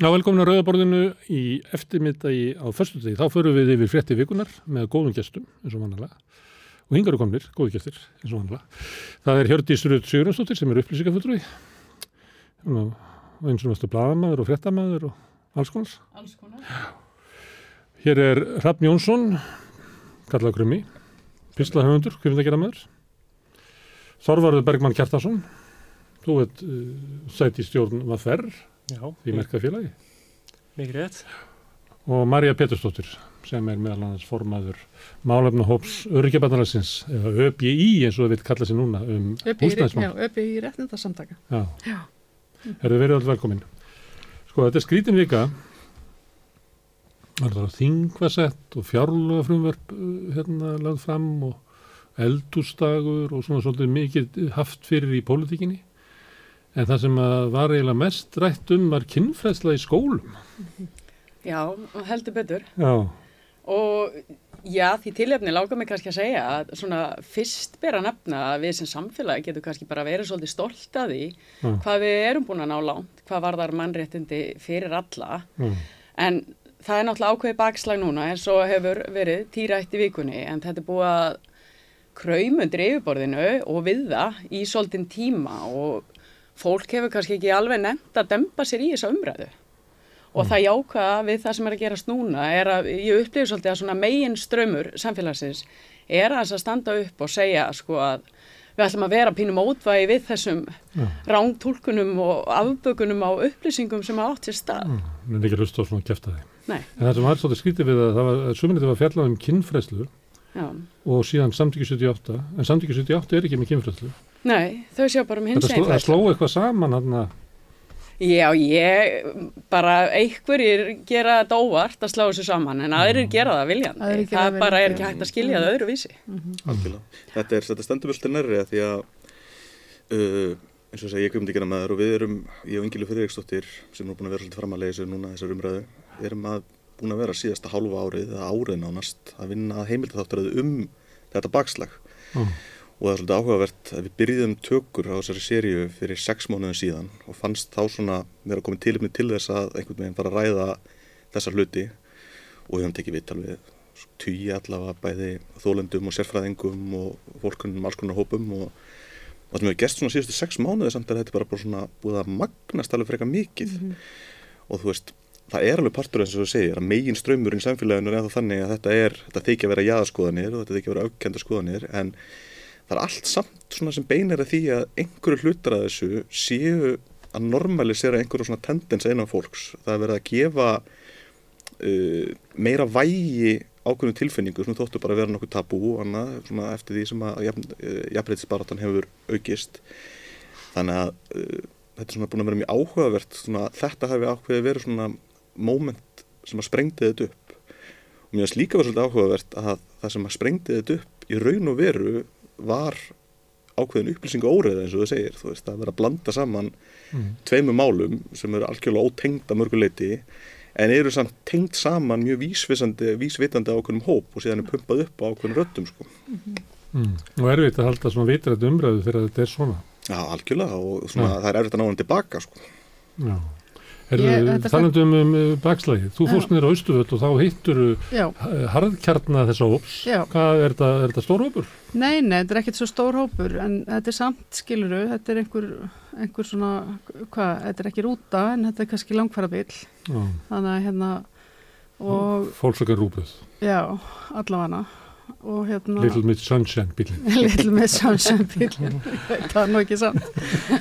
Já, velkomin á Rauðaborðinu í eftirmiddagi á förstu degi. Þá förum við yfir frétti vikunar með góðum gestum, eins og vannalega. Og hingar eru komnir, góði gestir, eins og vannalega. Það er Hjördís Rödd Sigurðansdóttir sem er upplýsingafullrúi. Eins og náttúrulega bladamæður og fréttamaður og alls konar. Alls konar. Hér er Hrafn Jónsson, kallað Grummi, pislahöfundur, kvifindagerðamæður. Þorvarður Bergmann Kjartarsson, þú veit uh, sæti stjórn var þerr Já, í merkafélagi. mikið rétt. og Marja Petursdóttir sem er meðal annars formaður málefna hóps öryggjabannalagsins eða ÖBI eins og það vil kalla sér núna um húsnæðismál. Öpi í réttindarsamtaka. Já, Já. er þið verið alltaf velkomin. Sko þetta er skrítin vika það er þingvasett og fjárluga frumverf hérna lagð fram og eldústagur og svona svolítið mikið haft fyrir í pólitíkinni en það sem var eiginlega mest rætt um var kynfræðsla í skólum. Já, heldur betur. Já, Og já, því tilefni lágar mig kannski að segja að svona fyrst ber að nefna að við sem samfélagi getum kannski bara verið svolítið stolt að því Já. hvað við erum búin að ná langt, hvað varðar mannréttindi fyrir alla. já, En það er náttúrulega ákveðið bakslag núna eins og hefur verið týrætt í vikunni en þetta er búið að kraumundir yfirborðinu og við það í svolítinn tíma og fólk hefur kannski ekki alveg nefnt að dempa sér í þessa umræðu. Og það jákvæða við það sem er að gerast núna er að ég upplifir svolítið að svona megin strömmur samfélagsins er að þess að standa upp og segja sko að við ætlum að vera pínum ótvægi við þessum Já. rángtúlkunum og afbökunum á upplýsingum sem hafa átt sér stað. en ekki að hlusta á svona kæfta því. Nei, En það sem var svolítið skrítið við að það var, suminni var fjallað um kynfræslu já. og síðan samtíki 78, en samtíki 78 er ekki með kynfræslu. Nei, þau sjá bara um hins sló, það sló eitthvað saman hann að, Já, ég, bara einhverjir gera þetta óvart að slá þessu saman en aðrir gera það viljandi. Gera það það bara er viljandi, ekki hægt að skilja það öðruvísi. algjörlega. Þetta, er, þetta stendur mjög nærri að því að uh, eins og þess að ég komum til að gera með þér og við erum, ég og Ingilu Fyriríksdóttir sem er búin að vera svolítið framalega þessu núna þessar umræðu, erum að búin að vera síðasta hálfa árið eða árið nánast að vinna að heimildatháttaröðu um þetta bakslag Ó. og það er svolítið áhugavert að við byrjuðum tökur á þessari seríu fyrir sex mánuðin síðan og fannst þá svona vera komið tilipni til þess að einhvern veginn fara að ræða þessar hluti. Og við höfum tekið viðtal við tugi allavega bæði þólendum og sérfræðingum og fólkunum alls konar hópum og það sem hefur gerst svona síðustu sex mánuði samt er þetta bara, bara svona búið að magnast alveg frekar mikið. Og þú veist það er alveg partur eins og þú segir að megin ströymurinn í samfélaginu er þannig að þetta er þetta þykja að vera jaðaskoðanir og þetta þykja að vera aukenda skoðanir en það er allt samt svona sem beinir að því að einhverju hlutar að þessu séu að normalisera einhverju svona tendens einan fólks. Það er verið að gefa uh, meira vægi ákveðnum tilfinningu sem þóttu bara að vera nokkuð tabú og annað svona eftir því sem að jafnbreytisbaratan hefur aukist. Þannig að uh, þetta er svona búin að vera mjög áhugavert svona, þetta hafi ákveði verið svona moment sem að sprengdi þetta upp. Og mér finnst líka verið svolítið áhugavert að það sem að sprengdi þetta upp í raun og veru var ákveðin upplýsingu óreða eins og það segir þú veist, að vera að blanda saman mm, tveimur málum sem eru algjörlega ótengd að mörguleiti en eru samt tengd saman mjög vísvisandi, vísvitandi á ákveðnum hóp og síðan er pumpað upp á ákveðnum röttum sko. mm, og erfitt að halda svona vitrætt umræðu þegar þetta er svona. Já, algjörlega og svona, það er erfitt að ná hann tilbaka sko. Já. Er talandi um, um bakslægi, þú fórst niður á Austuföll og þá hittur Já, harðkjarna þessa hóps. já. Hvað er þetta, er þetta stór hópur? Nei, nei, þetta er ekkert svo stór hópur en þetta er samt, skiluru, þetta er einhver, einhver svona, hvað, þetta er ekki rúta en þetta er kannski langfæra bíl Já. þannig að hérna og Fólksökar rúpuð, já, allavega og hérna Little Miss Sunshine bílinn. Little Miss Sunshine bíl ég veit það er nú ekki samt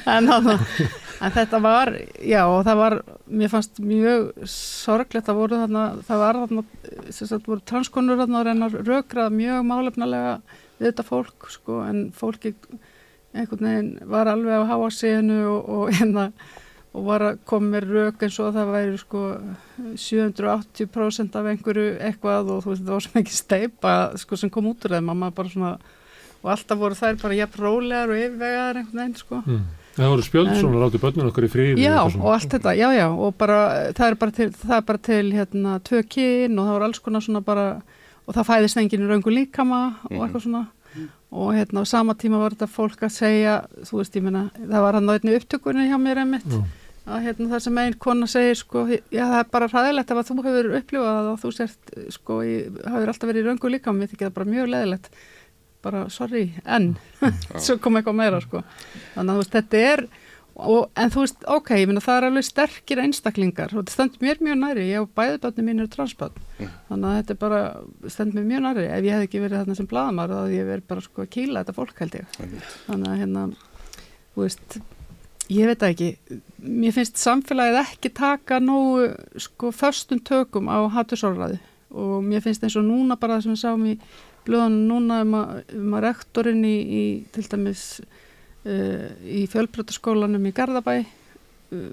en, en þetta var já og það var, mér fannst mjög sorglegt, það voru þarna það var þarna, þess að voru transkonur þarna að reyna að rökrað mjög málefnalega við þetta fólk sko en fólki einhvern veginn var alveg á háa senu og, og hérna og var að koma með rök eins og það væri sko 780% af einhverju eitthvað og þú veist það var svo mikið steipa sko sem kom út úr þeim að maður bara svona og alltaf voru þær bara jafn rólegar og yfirvegaðar einhvern veginn sko Mm. Það voru spjöld En- svona látið börnun okkur í fríði. Já og allt þetta, já já og bara það er bara til, það er bara til hérna tvö kyn og það voru alls konar svona bara og það fæðist enginn í raungu líkama og Mhm. eitthvað svona og hérna á sama tíma var þetta fólk að segja þú veist ég meina það var hann á einni upptökunni hjá mér einmitt Já. Að hérna, það sem einn kona segir sko, já það er bara ræðilegt ef að þú hefur upplifað og þú sért sko, hafur alltaf verið í röngu líka mér þykir það bara mjög leðilegt bara sorry, en. Svo kom eitthvað meira sko. Þannig að þú veist, þetta er og, en þú veist, ok, ég minna það er alveg sterkir einstaklingar og þetta stendur mér mjög næri ég og bæðuböndin mín eru transbönd mm. þannig að þetta er bara, stendur mér mjög næri ef ég hef ekki verið þarna sem bladamar þá hef ég verið bara sko að kýla þetta fólk held ég. Þannig að hérna, þú veist Ég veit ekki, mér finnst samfélagið ekki taka nógu sko förstum tökum á hattusorraði og mér finnst eins og núna bara sem við sáum í blöðunum núna um að, um að rektorinn í, í til dæmis uh, í fjölbrötaskólanum í Garðabæ uh,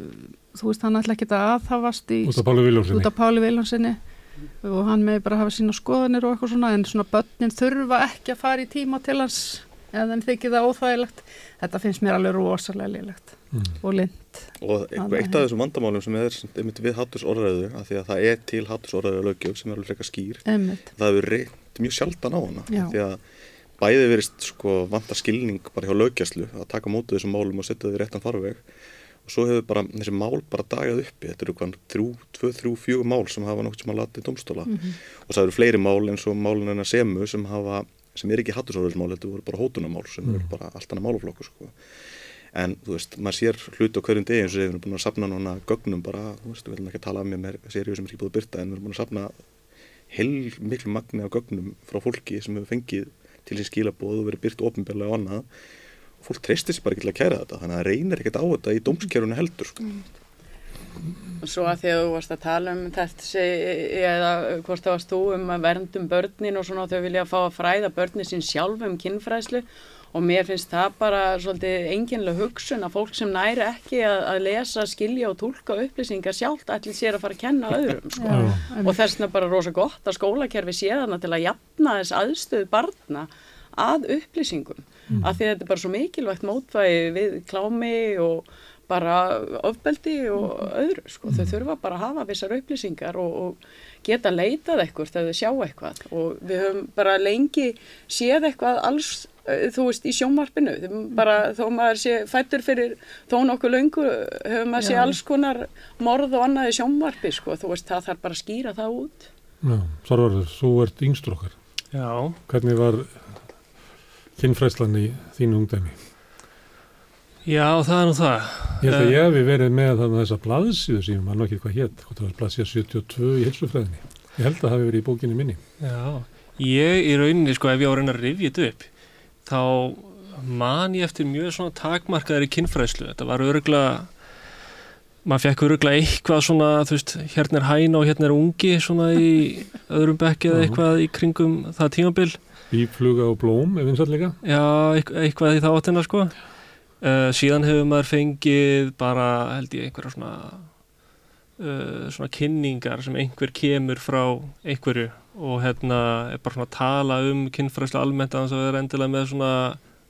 þú veist hann ætla ekki að aðhafast í, út af Páli Viljónsinni og hann með bara hafa sína skoðanir og eitthvað svona en svona börnin þurfa ekki að fara í tíma til hans eða þeim þykir það óþægilegt þetta finnst mér alveg rosalega liðlegt mm. og lind og eitt af þessum vandamálum sem er einmitt við hattusorðræðu að því að það er til hattusorðræðu lögjöf sem er alveg frekar skýr einmitt. það hefur reynd mjög sjaldan á hana Já. því að bæði verist sko vanda skilning bara hjá lögjastlu að taka mótið þessum málum og setja þau í réttan farveg og svo hefur bara þessi mál bara dagað uppi þetta eru hvað þrjú, tvö, þrjú, fjögur mál sem hafa nokt sem að lati í domstóla mm -hmm. og það eru fleiri mál eins og málun en að semu sem hafa sem er ekki hattusorðismál, þetta voru bara hótunamál sem mm. er bara allt annað málaflokku sko. en þú veist, maður sér hluti á hverjum degi eins og við erum búin að sapna núna gögnum bara, þú veist, við viljum ekki tala með mér sériu sem er ekki búin að byrta en við erum búin að sapna heil miklu magni á gögnum frá fólki sem hefur fengið til sín skilabóð og verið byrt ofinbjörlega og annað og fólk treystir sér bara ekki til að kæra þetta þannig að það reynir ekkert á þetta í dómskerfunu heldur sko. mm. Og svo að því að þú varst að tala um þetta eða hvort það varst þú um að verndum börnin og svona þau vilja að fá að fræða börnin sín sjálf um kinnfræðslu og mér finnst það bara svolítið enginlega hugsun að fólk sem næri ekki að, að lesa, skilja og tólka upplýsingar sjálf allir sér að fara að kenna öðrum sko. Já, og þess vegna bara rosa gott að skólakerfi sé þarna til að jafna þess aðstöðu barna að upplýsingum mm. af því að þetta er bara svo mikilvægt mótvægi við klámi og bara ofbeldi og mm. öðru sko. Þau mm. þurfa bara að hafa vissar upplýsingar og, og geta leitað eitthvað þegar þau sjá eitthvað og við höfum bara lengi séð eitthvað alls, eh, þú veist, í sjónvarpinu bara þó maður sé fættur fyrir þó nokkuð löngu höfum maður sé alls konar morð og annað í sjónvarpi sko, þú veist, það þarf bara að skýra það út Já, Þorvarður, þú ert yngstur okkar Já Hvernig var kynfræslan í þínu ungdæmi? Já, það er nú það. Ég held að ég hefði verið með þannig þessa blaðsíðu sem mann ekki hvað hétt, hvort það var blaðsíða 72 í helsufræðinni. Ég held að það hefði verið í bókinni minni. Já, ég í rauninni, sko, ef ég á að reyna að rifja þetta upp, þá man ég eftir mjög svona takmarkaðar í kinnfræðslu. Þetta var öruglega, maður fekk öruglega eitthvað svona, þú veist, hérna er hæna og hérna er ungi svona í öðrum bekki eða eitthvað í kringum það tímabil. Bífluga og blóm, ef eins og allega. Já, eitthvað í þá átina, sko. Uh, síðan hefur maður fengið bara held ég einhverja svona uh, svona kynningar sem einhver kemur frá einhverju og hérna er bara svona að tala um kynfræslu almennt að það er endilega með svona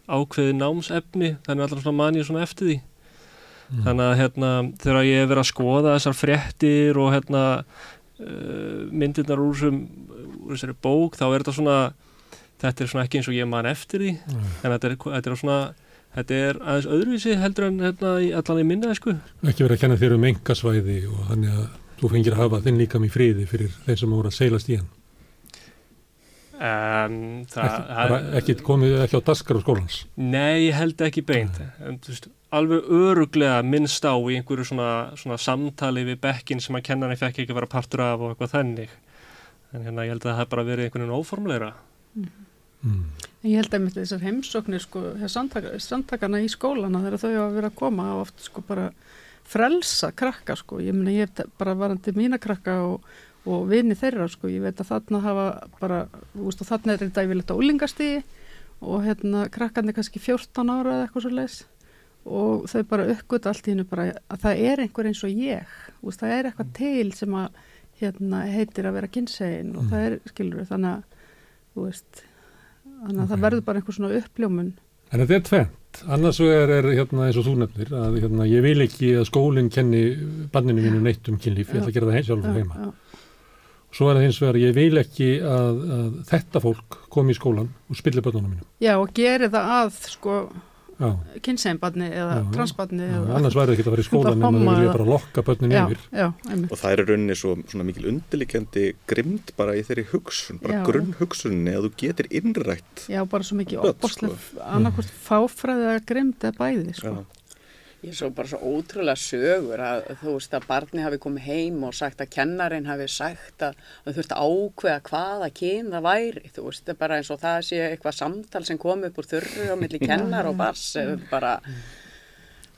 ákveði námsefni þannig að alltaf svona manið svona eftir því mm. þannig að hérna þegar ég hef verið að skoða þessar fréttir og hérna uh, myndirnar úr, sem, úr þessari bók þá er þetta svona þetta er svona ekki eins og ég man eftir því mm. en þetta er, þetta er svona Þetta er aðeins öðruvísi heldur en hérna, allan í minna, sko. Ekki verið að kenna þér um engasvæði og þannig að þú fengir að hafa þinn líkam í fríði fyrir þeir sem voru að seilast í hann. Um, það, ekki, ekki komið ekki á daskar á skólans? Nei, ég held ekki beint. En, veist, alveg öruglega minnst á í einhverju svona, svona samtali við bekkin sem að kennarni fekk ekki að vera partur af og eitthvað þennig. En hérna ég held að það hef bara verið einhvern veginn óformleira. Mm. Mm. Ég held að með þessar heimsóknir sko, samtakana í skólana þegar þau hafa verið að koma og oft sko bara frelsa krakka sko, ég meina ég hef bara varandi mína krakka og, og vini þeirra sko, ég veit að þarna hafa bara, þú veist og þarna er þetta yfirleitt á úlingastíði og hérna krakkan er kannski 14 ára eða eitthvað svo leiðs og þau bara uppgöta allt í hennu bara að það er einhver eins og ég, veist, það er eitthvað til sem að hérna, heitir að vera kynsegin og mm. það er, skilur við, þannig að þú veist þannig að okay. það verður bara einhver svona uppljómun En þetta er tvent, annars er, er hérna, eins og þú nefnir að hérna, ég vil ekki að skólinn kenni banninu mínu neitt um kynlíf, ég ætla að gera það sjálf og heima. Já. Svo er það hins vegar, ég vil ekki að, að þetta fólk komi í skólan og spilli bannunum mínu. Já og geri það að sko. Kynseinbarni eða transbarni annars væri það ekki að fara í skólan en það vilja bara lokka börnin já, yfir. Og það er rauninni svo svona mikil undirlikjandi grimd bara í þeirri hugsun, bara grunnhugsunni að þú getur innrætt. Já, bara svo mikið Börn, opbórslega annarkvort fáfræði eða grimd eða bæði, sko. Ég svo bara svo ótrúlega sögur að þú veist að barni hafi komið heim og sagt að kennarin hafi sagt að þú þurft að ákveða hvaða kyn það væri. Þú veist, það er bara eins og það sé eitthvað samtal sem kom upp úr þurru á milli kennar og bars bara,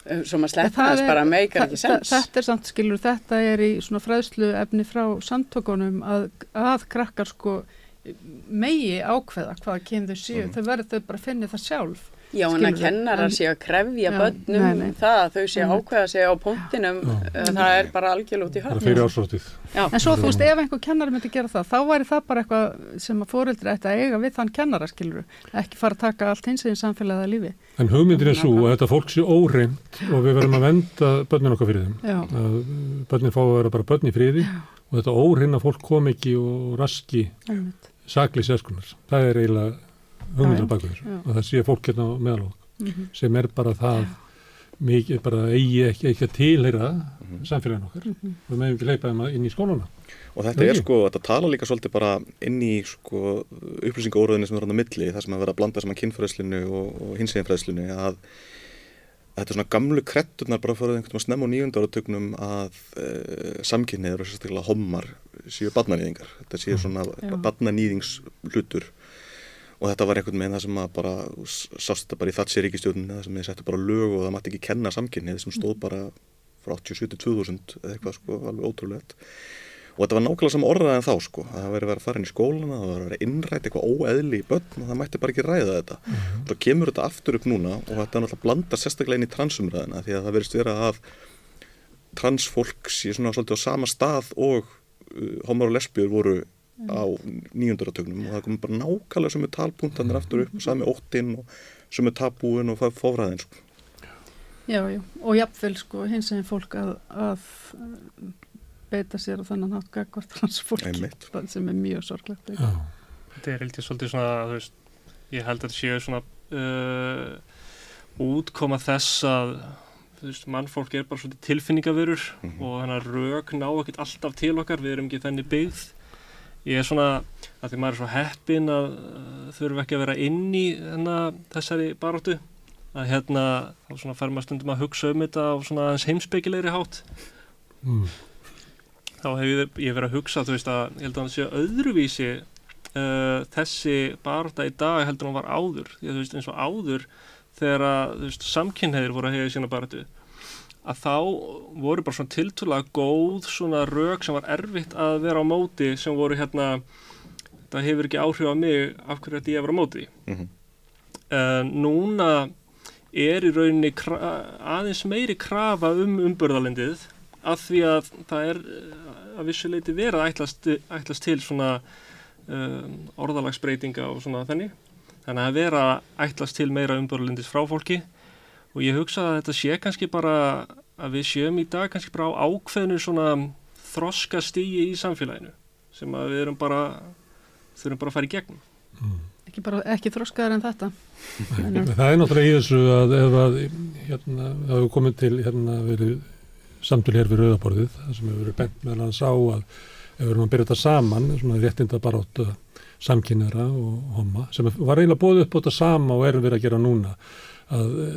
sleppna það þess er- bara meikar ekki sens. Þetta er samt skilur, þetta er í svona fræðslu efni frá samtökunum að, að krakkar sko megi ákveða hvaða kyn þau séu, þau verður þau bara að finna það sjálf. Já, en að kennarar en- séu að krefja Já, börnum nei, nei. það að þau séu að ákveða sig á punktinum, Já. eh, það er bara algjörlega út í Bara hörn. fyrir ásvöldið. Já, En svo þú veist, ef einhver kennari myndi gera það, þá væri það bara eitthvað sem að fóreldri ætti að eiga við þann kennara, skilur ekki fara að taka allt hins eginn samfélagið að lífi. En hugmyndin er svo að þetta fólk sé óreimt og við verðum að venda börnin okkar fyrir þeim. Börnin fá að vera bara börn í friði og þetta óreina fólk kom ekki og raski sakli sérskunar. Það er eiginlega þessu. Já. Og það sé fólk hérna á meðalók Mm sem er bara það mikið bara eigi ekki, ekki að tilheyra samfélagin okkar. Mhm. Við meðum ekki leipa þeim inn í skólana. Og þetta Nei. er sko, þetta tala líka svolítið bara inn í sko upplýsingaóraðinni sem er hann á milli, það sem að vera að blanda saman kynfræðslinu og, og hinseginfræðslinu að að þetta er svona gamlu kretturnar bara fyrir einhvern veginn snemm og nýjundaratugnum að e, samkynniður og sérstaklega hommar séu badnanýðingar. Þetta séu svona Já. badnanýðingshlutur og þetta var einhvern veginn það sem að bara sást þetta bara í þatsir ríkistjórninu það sem þið settu bara lög og það mátti ekki kenna samkynnið sem stóð bara frá 87 til 2000 eða eitthvað sko alveg ótrúlegt. Og þetta var nákvæmlega sama orðað en þá sko. Að það væri verið að fara inn í skólana það verið að innræta eitthvað óeðli í börn og það mætti bara ekki ræða þetta. Og svo kemur þetta aftur upp núna og þetta er náttúrulega blanda sérstaklega inn í transumræðina því að það verist vera að transfólk sé svona svolítið á sama stað og uh, homar og lesbjör voru á nýjundaratögnum og það komur bara nákvæmlega sem er talpunktanir aftur upp og sami óttinn og sem er tabúin og fófræðin sko. Já, já, og jafnvel sko hins eginn fólk að, að beita sér á þannan hátt gagvart hans fólki Einmitt. sem er mjög sorglegt. Já. Þetta er ég svolítið svona, þú veist, ég held að þetta séu svona uh, útkoma þess að, þú veist, mannfólk er bara svolítið tilfinningavörur Mhm. og þannig að rauk ná ekkert alltaf til okkar, við erum ekki þenni byggð. Ég er svona, að því maður er svo heppin að uh, þurfa ekki að vera inn í hérna, þessari baróttu, að hérna, þá svona fer maður stundum að hugsa um þetta á svona aðeins heimsbyggilegri hátt Mm. þá hef ég, ég verið að hugsa þú veist að ég held að það sé öðruvísi uh, þessi baróta í dag heldur hún var áður því að þú veist eins og áður þegar að þú veist samkynneðir voru að hega í sína barótu að þá voru bara svona tiltúrlega góð svona rauk sem var erfitt að vera á móti sem voru hérna það hefur ekki áhrif á mig af hverju ætti ég vera á móti? Mm -hmm. uh, núna er í rauninni aðeins meiri krafa um umburðalendið af því að það er eh, að vissuleiti verið að ætlast, ætlast til svona um, orðalagsbreytinga og svona þenni þannig að vera að ætlast til meira umburðalendis frá fólki og ég hugsa að þetta sé kannski bara að við séum í dag kannski bara á ákveðinu svona þroska stígi í samfélaginu sem að við erum bara þurfum bara að fara í gegnum Ekki, bara, ekki þroskaðar en þetta. En, Það er náttúrulega í þessu að ef að hérna, hefur komið til hérna verið samtöl hér við rauðaborðið það sem hefur verið bent meðal hans á að ef við erum að byrja þetta saman svona réttinda barátt samkynara og homma sem var eiginlega bóðið upp á þetta sama og erum við að gera núna að uh,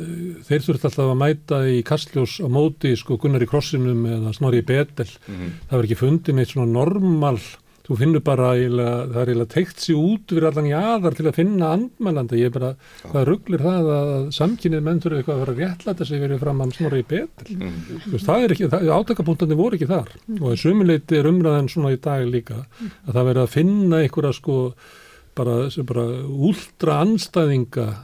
þeir þurft alltaf að mæta í kastljós á móti sko Gunnar í krossinum eða Snorri í Betel það var ekki fundin eitt svona normal. Þú finnur bara eiginlega, það er eiginlega teikt sér út fyrir allan í aðar til að finna andmælanda, ég er bara, hvað rugglir það að samkynnið menn þurfa eitthvað að vera réttlæta sig verið fram að snorri í betil Mm. Veist, það er ekki, átakapunktarnir voru ekki þar. Og að sumuleiti er umræðan svona í dag líka að það verið að finna einhverja sko bara, sem bara últra anstæðinga eh,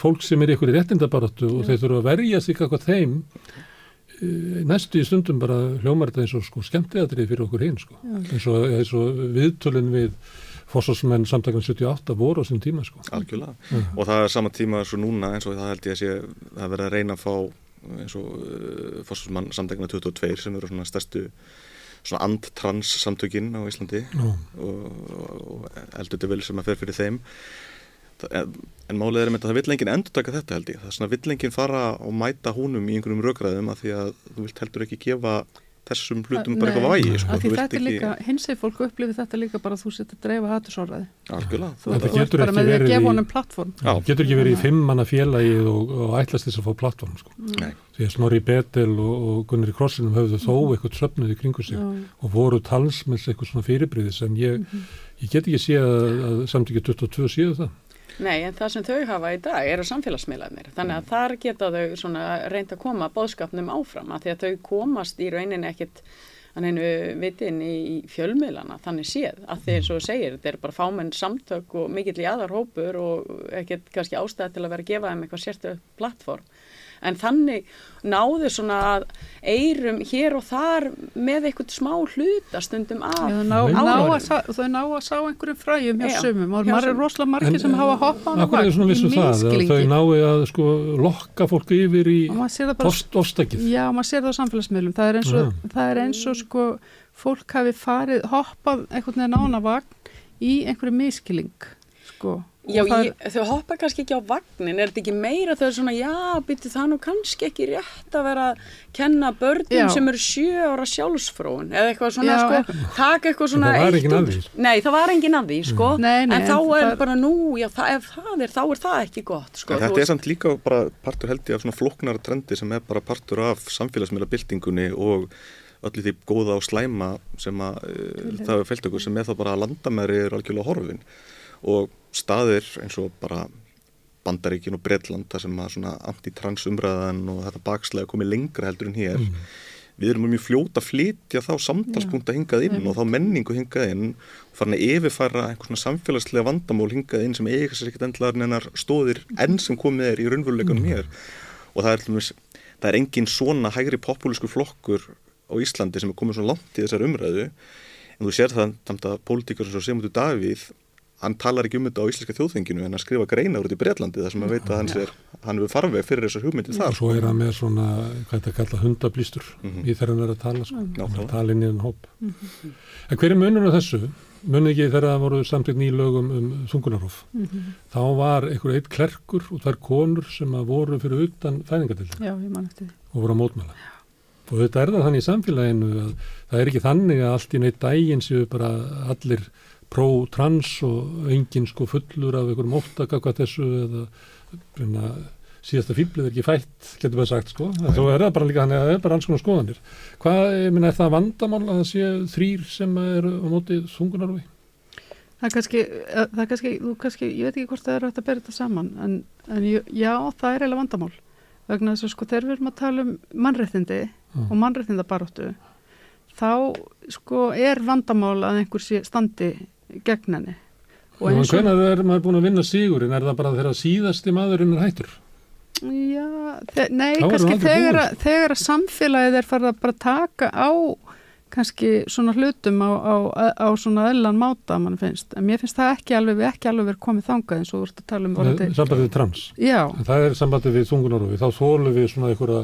fólk sem er í einhverju réttindabaratu og þeir þurfa að verja sig eitthvað þeim eh, næstu í stundum bara hljómar þetta eins og sko skemmtiðatrið fyrir okkur hinn sko. Eins og, eins og viðtölinn við fórsvarsmenn samtakan 78 voru á þessum tíma sko. Algjörlega. Já. og það er sama tíma eins og núna eins og það held ég að sé það er verið að reyna að fá eins og uh, fórsvarsmann samtækna 22 sem eru svona stærstu svona andtrans samtökin á Íslandi Já. og, og eldur til vil sem að fer fyrir þeim en, en málið er þetta, það vill enginn endur taka þetta held ég, það er svona vill enginn fara og mæta húnum í einhverjum rökræðum að því að þú vilt heldur ekki gefa þessum hlutum bara eitthvað vægi sko, er ekki- líka, hins vegar fólk upplifir þetta líka bara að þú setja að dreifa þú Þetta getur ekki verið að í- getur ekki verið í fimm manna félagið og, og ætlast þess að fá plattform sko. Nei. því að Snorri Betel og, og Gunnar í Krossinum höfðu þó eitthvað söfnuð í kringu sig Já. og voru talsmenns eitthvað svona fyrirbriðis en ég, ég get ekki séð að, að samtíkja 22 séu það Nei, en það sem þau hafa í dag eru samfélagsmiðlarnir. Þannig að þar geta þau reynd að koma bóðskapnum áfram að því að þau komast í rauninni ekkit hann einu vitin í fjölmiðlana þannig séð. Að og þú segir þetta er bara fámenn samtök og mikill í aðarhópur og ekkert kannski ástæði til að vera að gefa þeim eitthvað sérstu plattform en þannig náðu svona að eirum hér og þar með eitthvað smá hluta stundum af Já, ná, ná að, þau ná að sá einhverjum fræjum hjá Já, sumum og hjá maður er sumum. rosalega margir sem hafa hoppað á vagn það að þau nái að sko lokka fólk yfir í og maður sér það bara ost, ostakið Já, maður sér það á samfélagsmiðlum. Það er eins og, það er eins og sko, fólk hafi farið, hoppað einhvern veginn ánavagn í einhverju miskiling, sko. Já, ég, þau hoppa kannski ekki á vagnin, er þetta ekki meira þau er svona, já, byrju það nú kannski ekki rétt að vera að kenna börnum Já. sem eru sjö ára sjálfsfrón eða eitthvað svona, Já, sko, taka eitthvað svona það var eitt enginn að því. Nei, það var enginn að því, sko, Nei, nei, en þá en er það- bara nú, já, það, ef það er, þá er það ekki gott, sko. En þetta er samt líka bara partur held ég af svona flóknara trendi sem er bara partur af samfélagsmiðla byltingunni og öllu því góða og slæma sem að uh, það er fyllt okkur sem er þá bara að landamæri er algjörlega horfin og staðir eins og bara Bandaríkin og Bretland þar sem að svona antitrans umræðan og þetta bakslega komið lengra heldur en hér. Við erum mjög fljóta að flytja þá samtalspunkta hingað inn og þá menningu hingað inn og farin að yfirfæra einhvers svona samfélagslega vandamál hingað inn sem eiga sér ekkert endlaðar nennar stóðir enn sem komið er í raunveruleikunum hér. Og það er, til dæmis- það er engin svona hægri popúlisku flokkur á Íslandi sem er komið svona langt í þessar umræðu. En þú sér það samt að pólitíkur sem svo Sigmundur Davíð hann talar ekki um þetta á íslenska þjóðþinginu en hann skrifa greinar út í Bretlandi þar sem að veit að hans er, hann hefur farveg fyrir þessar hugmyndir og þar. Svo er hann með svona, hvað þetta kalla hundablýstur Mhm. í þegar hann er að tala sko, Nákvæmlega. hann tala inn í hann hóp. En hver er munur á þessu? munið ekki þegar það voru samtidig nýlögum um þungunarof þá var einhver eitt klerkur og þær konur sem að voru fyrir utan fæðingadildin Já, ég man eftir því. og voru að mótmæla. Og þetta er það þannig í samfélaginu að það er ekki þannig að allt í neitt dægin séu bara allir pró-trans og enginn sko fullur af einhverjum óttakakvað þessu eða reyna, síðasta fýblið er ekki fætt, getur við sagt sko svo er það bara líka þannig að það er bara alls konar skoðanir hvað, ég minna, er það vandamál að það séu þrýr sem eru á móti þungunarofi? Það er kannski, eh, það er kannski, þú kannski, ég veit ekki hvort það er að bera þetta saman, en, en já, það er eiginlega vandamál. Vegna þess að sko, þegar við erum að tala um mannréttindi og mannréttindabaróttu, þá sko er vandamál að einhver sé standi gegn henni. Og eins og, hvernig er maður búin að vinna sigurinn er það bara þegar síðasti maðurinn er hættur? já, nei, Þá kannski þegar, að, þegar að samfélagið er farið að bara taka á kannski svona hlutum á, á, á svona öðlan máta mann finnst, en mér finnst það ekki alveg við ekki alveg verið komið þangað eins og þú ert að tala um. Sambandið trans Já, En það er sambandið við þungunarofi, þá þólum við svona einhverja,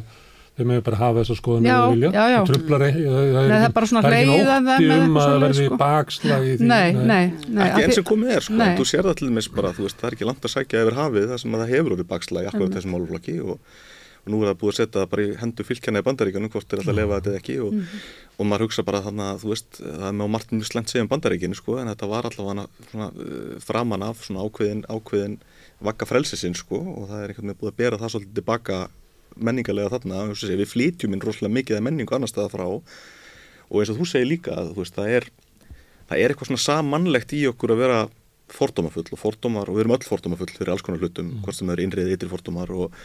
þeir með bara hafa þessa skoðan Já, vilja, já, já. það trublar það, það Nei, það er bara svona það er þeim ótti eða um að það verði sko. bakslag í því. nei, nei, nei. ekki því- sem komið er sko, Nei. þú sér það til dæmis bara, þú veist, það er ekki langt að sækja yfir hafið það sem að það hefur orðið bakslag í akkurat þessum málflokki og, og nú er það búið að setja það bara í hendu fylkjana í bandaríkjanum hvort er alltaf að lefa þetta eða ekki og, og maður hugsa bara þannig að þú veist það er með á Martin mjög slent segja um bandaríkinu sko en þetta var svona, uh, framan af svona ákveðin, ákveðin vakka frelsisinn sko og það er einhvern veginn búið að bera það svolítið tilbaka menningarlega þarna við flytjum inn rosalega mikið af menningu annar staða frá. Og eins og þú segir líka að þú veist, það er það er eitthvað svona sammannlegt í okkur að vera fordómafull og fordómar og við erum öll fordómafull fyrir alls konar hlutum, hvort sem það eru innriðið ytri fordómar og,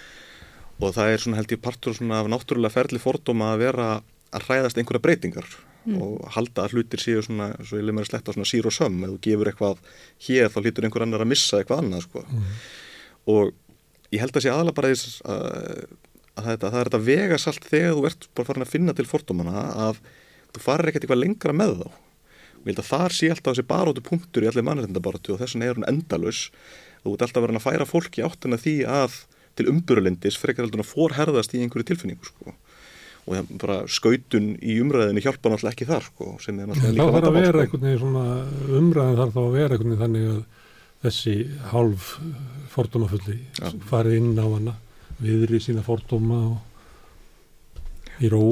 og það er svona held ég partur svona af náttúrulega ferli fordóma að vera að hræðast einhverja breytingar og halda að hlutir séu svona, svo ég leið mér að sletta svona sír og söm, ef þú gefur eitthvað hér þá hlýtur einhver annar að missa eitthvað annað sko. og ég held að sé aðalega bara þess að, að þetta, það er þetta vegasalt þegar þú ert bara farin að finna til fordómana að þú farir ekkert eitthvað lengra með þá og ég held að þar sé alltaf þessi barótu punktur í allir mannreyndabarótu og þess vegna er hún endalus þú ert alltaf verið að færa fólki áttina því að til umburulindis frekar heldur að forherðast í einhverju tilfinningu sko. og það bara skautun í umræðinu hjálpa náttúrulega ekki þar sko, sem er náttúrulega Þá líka þarf að vandamál, vera sko. einhvern veginn svona umræðin þarf þá að vera einhvern veginn þannig að þessi hálf fordómafulli farið inn á hana viðri sína fordóma og í ró.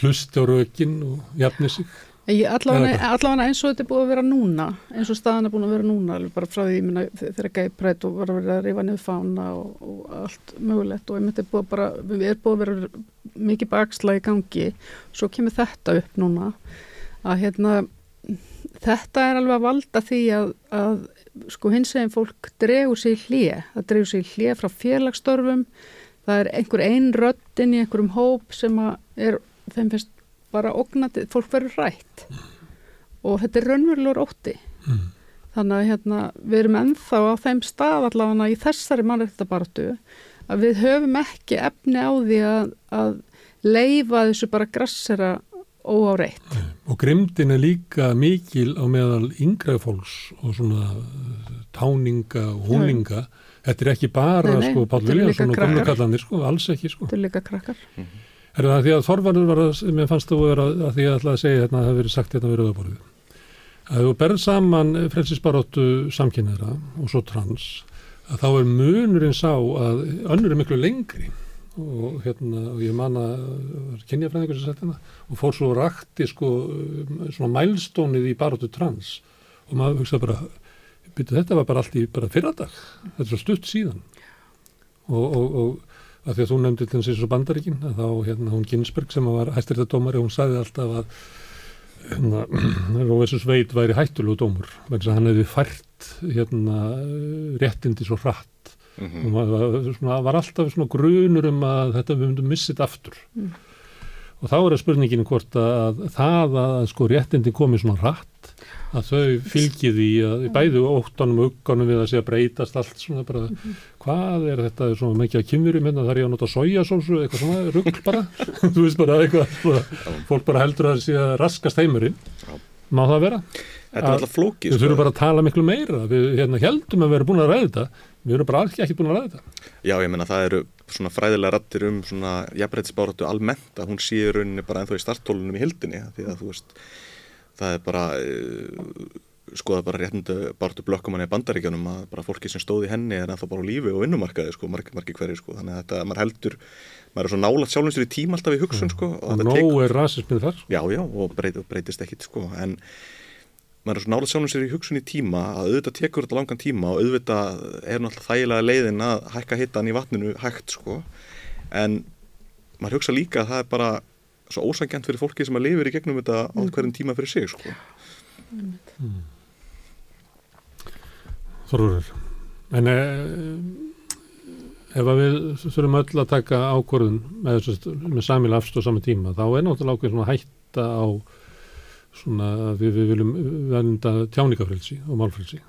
Hlusti á rökin og jafni sig. Allavega, eins og þetta er búið að vera núna eins og staðan er búin að vera núna bara frá því minna, þegar gæprætt og var að vera að reyfa niður fána og, og allt mögulegt og einmitt er búið bara við erum búið að vera mikið baksla í gangi. Svo kemur þetta upp núna að hérna þetta er alveg að valda því að, að sko hins veginn fólk dregur sér hlje, það dregur sér hlje frá félagsstörfum, það er einhver ein röddin í einhverjum hóp sem er, þeim finnst bara ógnandi, fólk verður rætt og þetta er raunverulegur ótti. Mm. þannig að hérna, við erum ennþá á þeim stað allavega í þessari mannréttabartu að við höfum ekki efni á því að, að leifa þessu bara grassera óáreitt og grimdin er líka mikil á meðal yngra fólks og svona uh, táninga og húninga. Þetta er ekki bara Nei, nei, sko Pál Viljánsson og krakkar. kallanir sko, alls ekki sko. Þetta er líka krakkar. Er það því að Þorvarður var að, mér fannst þú vera að því að ætla að segja hérna að það hefur verið sagt hérna við rauðaborðið. Að þú berð saman frelsisbaróttu samkynniðra og svo trans, að þá er munurinn sá að önnur er miklu lengri og hérna, og ég man að kynjafræðingur sem sett hérna og fór svo rakti sko svona mælstónið í baróttu trans. Og maður hugsa bara, byrju þetta var bara allt í bara fyrradag, þetta er svo stutt síðan. Og, og, og að því að þú nefndi til þessi svo bandaríkin að þá hérna hún Ginsberg sem var hæstyrtadómari hún sagði alltaf að hérna, Róvesus Veit væri hættulegu dómur vegna hann hefði fært hérna réttindi svo hratt Mhm. og maður var, svona, var alltaf svona grunur um að þetta við myndum missið aftur Mm. og þá er það spurningin hvort að það að sko réttindi komi svona hratt að þau fylgið í að bæðu óttanum og ugganum við að sé að breytast allt svona bara, hvað er þetta svona mikið að kynverum hérna, þar ég að nota sojasósu eitthvað svona rugl bara þú veist bara eitthvað, svona, fólk bara heldur að það sé að raskast heimurinn Já. má það vera? Þetta er alltaf flókið. Við þurfum bara að tala miklu meira. Við hérna heldum að vera búin að ræða þetta. Við erum bara ekki, búin að ræða þetta. Já, ég meina það eru svona fræðilega rattir um svona jafnrættisbáratu almennt að hún sé í rauninni bara ennþá í starttólunum í hildinni því að þú veist, það er bara uh, skoða bara réttindu báratu blökkumanni í bandaríkjanum að bara fólki sem stóði henni er ennþá bara á lífi og vinnumarkaði sko, margir margi hverju sko, þannig að þetta, maður heldur maður er svo nálat sjálfum sér í tíma alltaf í hugsun sko og og nóg tekur, er rasismið þar. Sko. já, já, og breyt, breytist ekkit sko, en maður er svo nála sjálfum sér í hugsun í tíma að auðvitað tekur þetta langan tíma og auðvitað er náttúrulega þægilega leiðin að hækka hittan í vatninu hægt sko. En maður hugsa líka að það er bara svo ósangjant fyrir fólki sem að lifir í gegnum þetta á hverjum tíma fyrir sig sko. Þorður en e, ef að við þurfum öll að taka ákvörðun með, þessu- með samil afstóð saman tíma þá er náttúrulega ákveð svona hætta á svona að við, við viljum venda tjáningafrelsi og málfrelsi.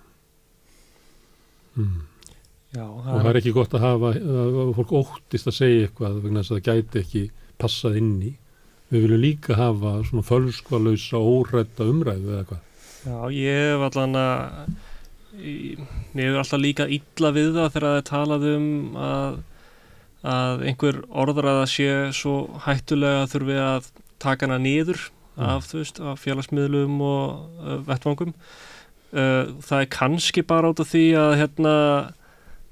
Mm. Já, og það er ekki gott að hafa að fólk óttist að segja eitthvað vegna þess að það gæti ekki passað inn í. Við viljum líka hafa svona fölskvalausa órætta umræðu eða hvað Já, ég hef allan að mér hefur alltaf líka illa við það þegar það er talað um að, að einhver orðræða sé svo hættulega þurfi að taka hana niður af, veist, af félagsmiðlum og uh, vettvangum. Uh, það er kannski bara út af því að hérna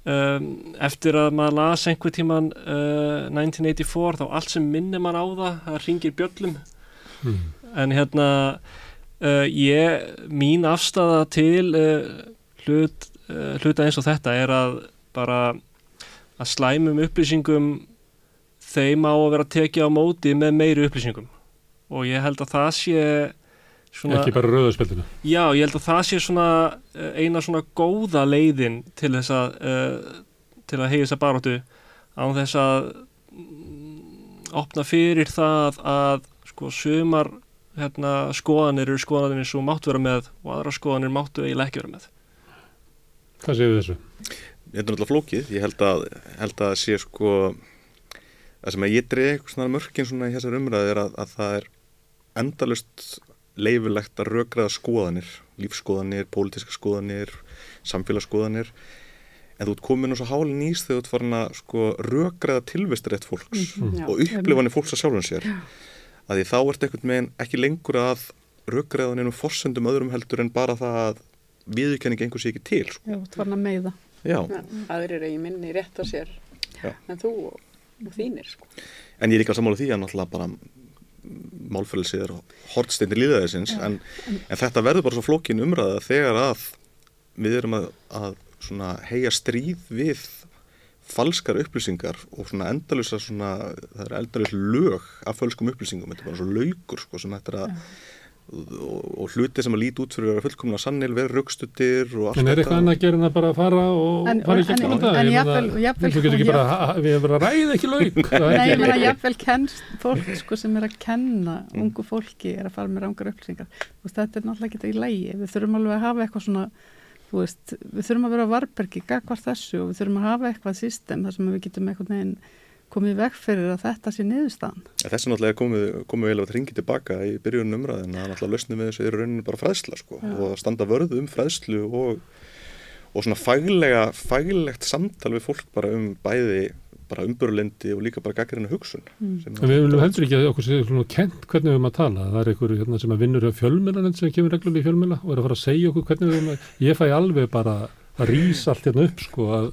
um, eftir að maður las einhver tíman uh, 1984 þá allt sem minnir mann á það það ringir bjöllum. Mm. en hérna ég, mín afstafa til hlut, hluta eins og þetta er að bara að slæmum upplýsingum þeim á að vera tekið á móti með meiri upplýsingum og ég held að það sé svona, ekki bara rauðarspildinu já, ég held að það sé svona uh, eina svona góða leiðin til þess að uh, til að hegja þess að baróttu án þess að mm, opna fyrir það að sko sumar hérna, skoðanir eru skoðanir sem máttu vera með og aðra skoðanir máttu eiginlega ekki vera með. Hvað séu þessu? Þetta er náttúrulega flókið, ég held að, held að sé sko það sem að ég dreig eitthvað svona mörkin svona í þessar umræði er að, að það er endalust leifilegt að rökraða skoðanir, lífskoðanir, pólitíska skoðanir, samfélagsskoðanir en þú ert komin á svo hálinn ís þegar þú ert farin að sko rökraða tilvistarétt fólks Mhm. Já. og upplifanir fólks að sjálfum sér að því þá ert einhvern veginn ekki lengur að rökraða nefnum forsendum öðrum heldur en bara það að viðurkenning einhversi ekki til sko. Já, þú var að meiða. Já, aðrir er í minni rétt á sér Já. en þú og, og þínir sko. en ég er líka sammála því að náttúrulega bara málfrælsið er hortsteinir líðaðisins en, en þetta verður bara svo flókin umræða þegar að við erum að, að svona heia stríð við falskar upplýsingar og svona endalisa svona, það er endalisa lög af fölskum upplýsingum, þetta er bara svo laukur sko, sem þetta er að og, og hluti sem að líti út fyrir að vera fullkomna sannil vera raukstutir og allt En er eitthvað annað að gera en að bara fara og En- fara ekki bara, ha- við erum bara að ræða ekki lauk. það er Nei, ég meina jafnvel kennst fólk sko, sem er að kenna ungu fólki er að fara með rángar upplýsingar. Þetta er náttúrulega ekki í lægi. Við þurfum alveg að hafa eitthvað svona, þú veist, við þurfum að vera varbergi, gagvar þessu og við þurfum að hafa eitthvað system þar sem við getum einhvern veginn komið veg fyrir að þetta sé niðurstaðan. Þessi náttúrulega komið, komið vel að ringi tilbaka í byrjunum umræðin að náttúrulega lausnum við þessu er rauninni bara fræðsla sko Já. og að standa vörðu um fræðslu og, og svona faglega, faglegt samtal við fólk bara um bæði bara umbörlendi og líka bara gaggarinu hugsun. Mm. við viljum heldur ekki að okkur sé svona kent hvernig við erum að tala. Það er einhver hérna, sem að vinnur hjá fjölmjölanend sem kemur reglum í fjölmjöla og er að fara að segja okkur hvernig við erum að... Ég fæ alveg bara að rýsa allt hérna upp sko að,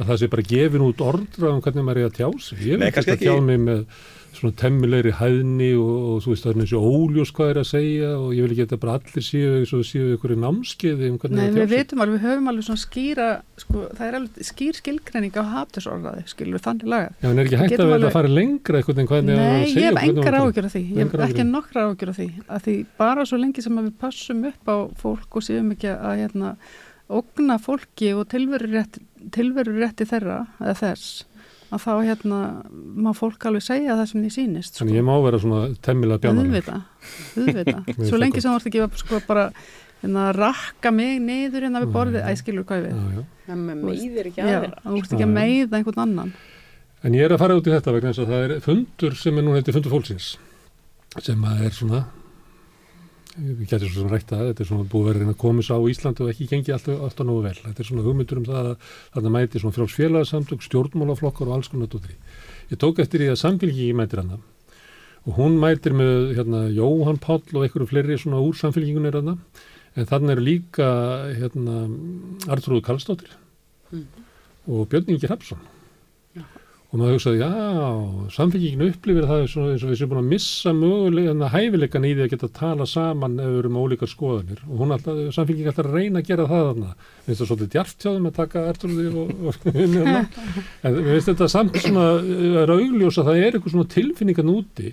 að það sé bara gefin út ordra um hvernig maður er að tjá sig. Ég Nei, vil kannski ekki að tjá mig með svona temmilegri hæðni og, og þú veist það er eins og óljós hvað er að segja og ég vil ekki að þetta bara allir séu eins og séu ykkur í námskeiði um hvernig Nei, það við tjá sig. veitum alveg, við höfum alveg svona skýra, sko, það er alveg skýr skilgreining á hatusorðaði, skilur, þannig lagað. Já, en er ekki hægt að vera alveg- að fara lengra eitthvað en hvernig að Nei, ég hef engar á að tala? áhugjur af því, ég hef ekki nokkra áhugjur af því, að því bara svo lengi sem að við passum upp á fólk og séum ekki að hérna, ógna fólki og tilverurétti, þeirra eða þess, að þá hérna má fólk alveg segja það sem því sýnist sko. Þannig ég má vera svona temmilega auðvita, auðvita Mér svo finnst lengi það sem þú ert ekki að sko bara hérna, rakka mig niður hérna við Nei. borðið, æ, skilur hvað ég við. Já, já. en með Þú meiðir ekki Já, aðra. þú ert ekki að meiða einhvern annan. En ég er að fara út í þetta vegna þess að það er fundur sem er nú heitir fundur fólksins sem að er svona við getum svo sem rækta það, þetta er svona búið að vera að svo á Íslandi og ekki gengi alltaf, alltaf nógu vel. Þetta er svona hugmyndur um það að þarna mæti svona frjáls félagsamtök, stjórnmálaflokkar og alls konar því. Ég tók eftir því að samfélgingi mætir hana og hún mætir með hérna, Jóhann Páll og einhverju fleiri svona úr samfélgingunni hana en þannig eru líka hérna, Artrúður Karlsdóttir Mm. og Björn Ingi Hrapsson og maður hugsaði, já, samfélgingin upplifir það eins og við séum búin að missa mögulega hæfileikan í því að geta tala saman ef við erum með ólíkar skoðanir og hún alltaf, samfélgingin alltaf reyna að gera það þarna, finnst það svolítið djart hjá þeim að taka ertrúði og, og hérna. en við finnst þetta samt svona er augljós að það er eitthvað svona tilfinningan úti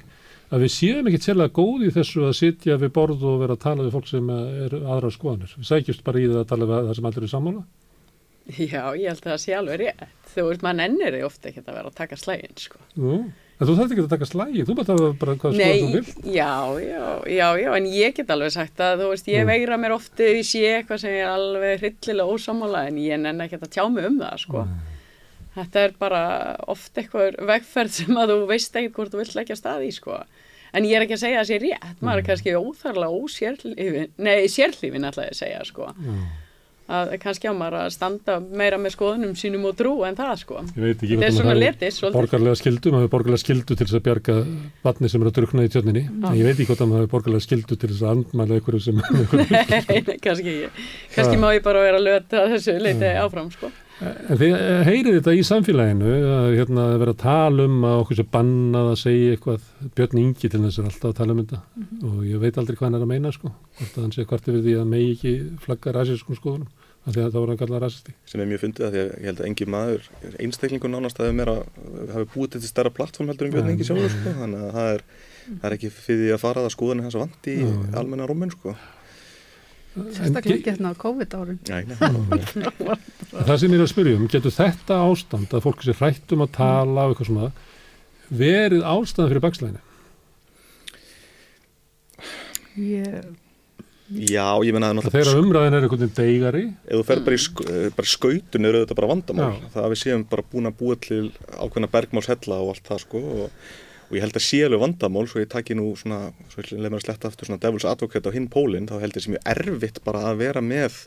að við séum ekkert sérlega góð í þessu að sitja við borð og vera að tala við fólk sem er aðra skoðanir. Við sækjumst bara í það að tala við það sem allir er sammála. Já, ég held að það sé alveg rétt þú veist, mann ennir þið ofta ekki að vera að taka slægin sko. Nú, en þú þarf ekki að taka slægi, þú bara tafa bara hvað skoðan þú vilt. já, já, já, já, en ég get alveg sagt að þú veist, ég Mm. veigra mér ofti ef ég sé eitthvað sem er alveg hryllilega ósámála en ég nenni ekki að tjá mig um það, sko. Þetta er bara oft eitthvað vegferð sem að þú veist ekkert hvort þú vilt leggja stað í, sko. En ég er ekki að segja að það sé rétt, maður er kannski óþarlega ósérlífin, nei, sérlífin ætlaði að kannski á maður að standa meira með skoðunum sínum og trú en það, sko. Ég veit ekki Þetta er hvort hafi svolítið. borgarlega skildu, maður hefur borgarlega skildu til þess að bjarga vatni sem er að drukna í tjörninni. En ég veit ekki hvort að maður hefur borgarlega skildu til þess að andmæla einhverju sem... Nei, kannski ekki. Kannski Ha. má ég bara vera að löta þessu leiti áfram, sko. En þið eh, heyrið þetta í samfélaginu að hérna, vera að tala um að okkur sem bannað að segja eitthvað Björn Ingi til þess er alltaf að tala um þetta og ég veit aldrei hvað hann er að meina sko hvort að hann sé hvort yfir því að megi ekki flagga rasískum skoðunum af því að það voru að kalla rasisti sem er mjög fundið að því að ég held að engi maður einstaklingur nánast að meira hafi búið til stærra plattform heldur en Björn Nei. Ingi sjálfur sko. þannig að það er, það er ekki fyrir því að fara að skoðinu hans vandi í almenna rúmin sko. sérstaklega ekki hérna á nei. Það sem ég er að spyrja um, getur þetta ástand að fólk sé hrætt um að tala og eitthvað svona verið ástæðan fyrir bakslæðinu? ég, Já, ég menna að Þegar umræðin er einhvern veginn deigari ef þú fer bara í, sk eh, skautun er þetta bara vandamál Já. það að við séum bara búin að búa til ákveðna bergmálshella og allt það sko og, og ég held að sé alveg vandamál svo ég taki nú svona, svo ég leið mér að sletta aftur svona devils advocate á hinn pólinn þá held ég sem mjög erfitt bara að vera með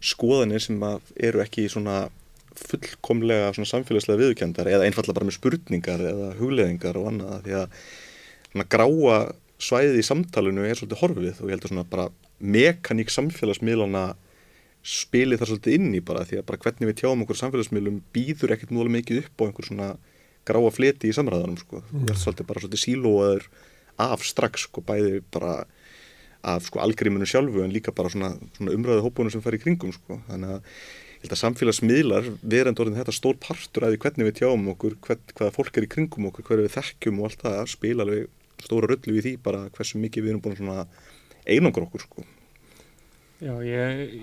skoðanir sem eru ekki svona fullkomlega svona samfélagslega viðurkendar eða einfallega bara með spurningar eða hugleðingar og annað því að svona gráa svæðið í samtalenu er svolítið horfið og ég held að svona bara mekaník samfélagsmiðlana spili þar svolítið inn í bara því að bara hvernig við tjáum okkur samfélagsmiðlum býður ekkert múlega mikið upp á einhver svona gráa fleti í samræðanum sko. Þú ert svolítið bara svolítið sílóaður af strax sko, bæði bara af sko algríminu sjálfu en líka bara svona, svona umræðu hópunum sem fær í kringum sko. Þannig að ég held að samfélagsmiðlar verðan orðin þetta stór partur að því hvernig við tjáum okkur, hvern, hvaða fólk er í kringum okkur, hverju við þekkjum og allt það spila alveg stóra röllu við því bara hversu mikið við erum búin svona einangur okkur sko. Já, ég,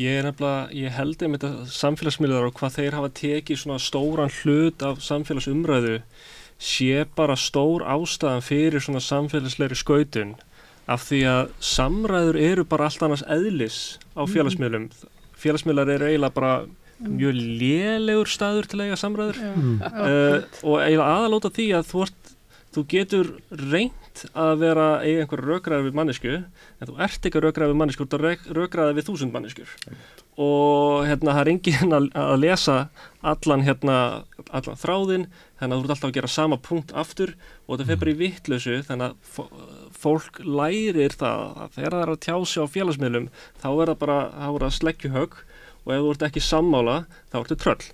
ég er nefnilega, ég held einmitt að samfélagsmiðlar og hvað þeir hafa tekið svona stóran hlut af samfélagsumræðu sé bara stór ástæðan fyrir svona samfélagsleiri skautun af því að samræður eru bara allt annars eðlis á félagsmiðlum. Félagsmiðlar eru eiginlega bara mjög lélegur staður til að eiga samræður Mm. uh, og eiginlega aðalóta því að þú, ert, þú getur reynt að vera eiga einhver rökræði við mannesku en þú ert ekki að rökræði við mannesku þú ert að rökræði við þúsund manneskjur. Og hérna það er enginn að, að lesa allan hérna allan þráðinn þannig að þú ert alltaf að gera sama punkt aftur og þetta fer bara í vittlösu þannig að fó- fólk lærir það að þegar það er að tjá sig á félagsmiðlum þá er það bara er það sleggjuhögg og ef þú ert ekki sammála þá ertu tröll.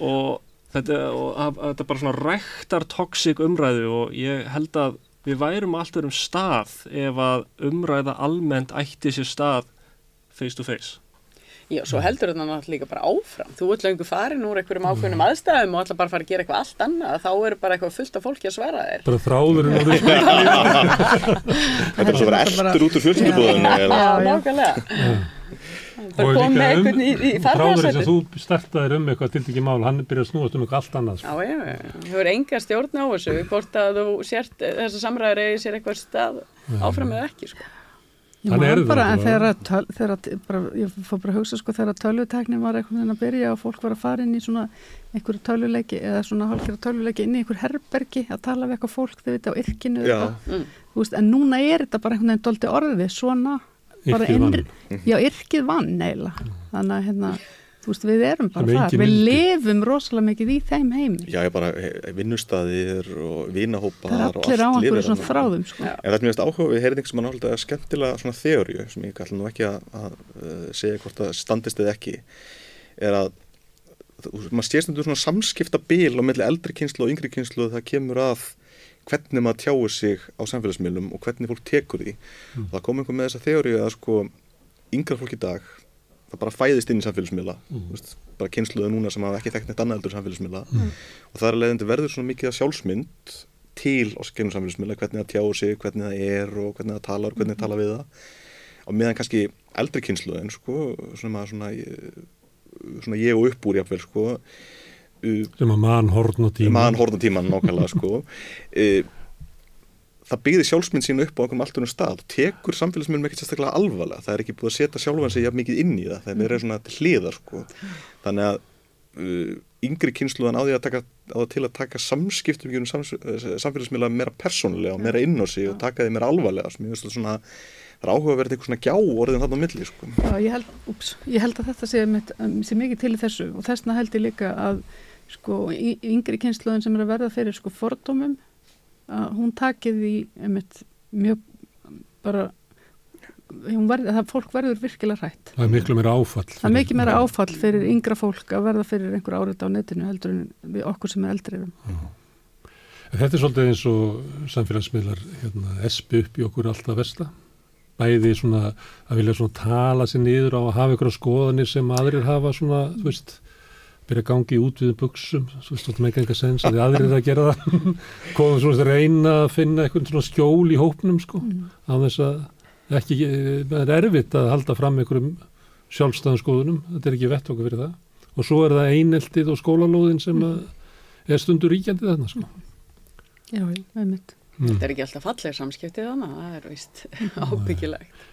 Og þetta, og að, að þetta er bara svona ræktar toxic umræðu og ég held að við værum alltaf um stað ef að umræða almennt ætti sér stað face to face. Já, svo heldur þetta náttúrulega líka bara áfram. Þú ert lengur farin úr einhverjum ákveðnum aðstæðum og ætla bara að fara að gera eitthvað allt annað. Þá eru bara eitthvað fullt af fólki að svara þér. bara þráðurinn og við Þetta er svo vera eftir út úr fjölskyldubúðinu Já, eða nákvæmlega. Það kom með um, einhvern í, í þráðurinn sem þú startaðir um eitthvað til ekki mál, hann byrjar að snúast um eitthvað allt annað sko. Já, já. Þú hefur enga stjórn á þessu, hvort að þú sért Þannig er bara, en náttúrulega. þegar, að töl, þegar að, bara, ég fór bara að hugsa sko þegar tölvuteknin var einhvern veginn að byrja og fólk var að fara inn í svona einhverju tölvuleiki eða svona hálfgerða tölvuleiki inn í einhver herbergi að tala við eitthvað fólk þau veit á yrkinu eitthvað. Mm. Þú veist, en núna er þetta bara einhvern veginn doldi orðið svona bara Yrkið vann. já, yrkið vann eiginlega þannig að hérna, þú veist, við erum bara það við vildi. lifum rosalega mikið í þeim heimi Já, ég bara eh, vinnustæðir og vinahópar það er og allir á allt einhverju svona þráðum sko. En þetta er mjög áhuga við heyrðing sem er náttúrulega skemmtilega svona þeoríu sem ég ætla nú ekki að, að uh, segja hvort það standist eða ekki er að þú- maður sé stundur svona samskipta bil á milli eldri kynslu og yngri kynslu það kemur að hvernig maður tjáir sig á samfélagsmiðlum og hvernig fólk tekur því Mm. og það kom einhver með þessa það bara fæðist inn í samfélagsmiðla Mm. bara kynsluðu núna sem hafa ekki þekkt neitt annað eldur samfélagsmiðla. Mm. og það er leiðandi verður svona mikið af sjálfsmynd til á skennum samfélagsmiðla hvernig það tjáu sig, hvernig það er og hvernig það talar, hvernig það tala við það. Og meðan kannski eldri kynsluðin sko, svona, svona, svona ég og upp úr jafnvel sko, sem að mann horn og tíma maðan horfna tíman nákvæmlega sko. E, það byggði sjálfsmynd sín upp á einhverjum allt önnum stað. Tekur samfélagsmyndum ekkert sérstaklega alvarlega. Það er ekki búið að setja sjálfan sig jafn mikið inn í það. Það er svona til hliðar sko. Þannig að uh, yngri kynsluðan á því að taka á það til að taka samskiptum um sams, samfélagsmiðla meira persónulega og meira inn á sig og taka því meira alvarlega sem ég veist að svona það er áhuga að vera eitthvað svona gjá orðin þarna á milli sko. Já, ég held, úps, ég held að þetta sé, mitt, um, sé mikið til þessu. Og þessna held ég líka að sko, yngri kynsluðin sem er að verða fyrir sko, fordómum að hún takið í einmitt, mjög bara hún verði, það fólk verður virkilega hrætt. Það er miklu meira áfall það er mikið meira áfall fyrir yngra fólk að verða fyrir einhver árið á netinu heldur en við okkur sem er eldri En Þetta er svolítið eins og samfélagsmiðlar hérna, espi upp í okkur alltaf versta. Bæði svona að vilja svona tala sér niður á að hafa ykkur skoðanir sem aðrir hafa svona, þú veist, byrja að gangi út við buksum, þú veist, þetta með ekki enga sens að því aðrir eru að gera það. Komum svona að reyna að finna eitthvað svona skjól í hópnum, sko, á þess að ekki, það er erfitt að halda fram einhverjum sjálfstæðum skoðunum, þetta er ekki vett okkur fyrir það. Og svo er það eineltið og skólalóðin sem að er stundur ríkjandi þarna, sko. Já, einmitt Mm. Þetta er ekki alltaf falleg samskiptið þannig, það er vist ábyggilegt.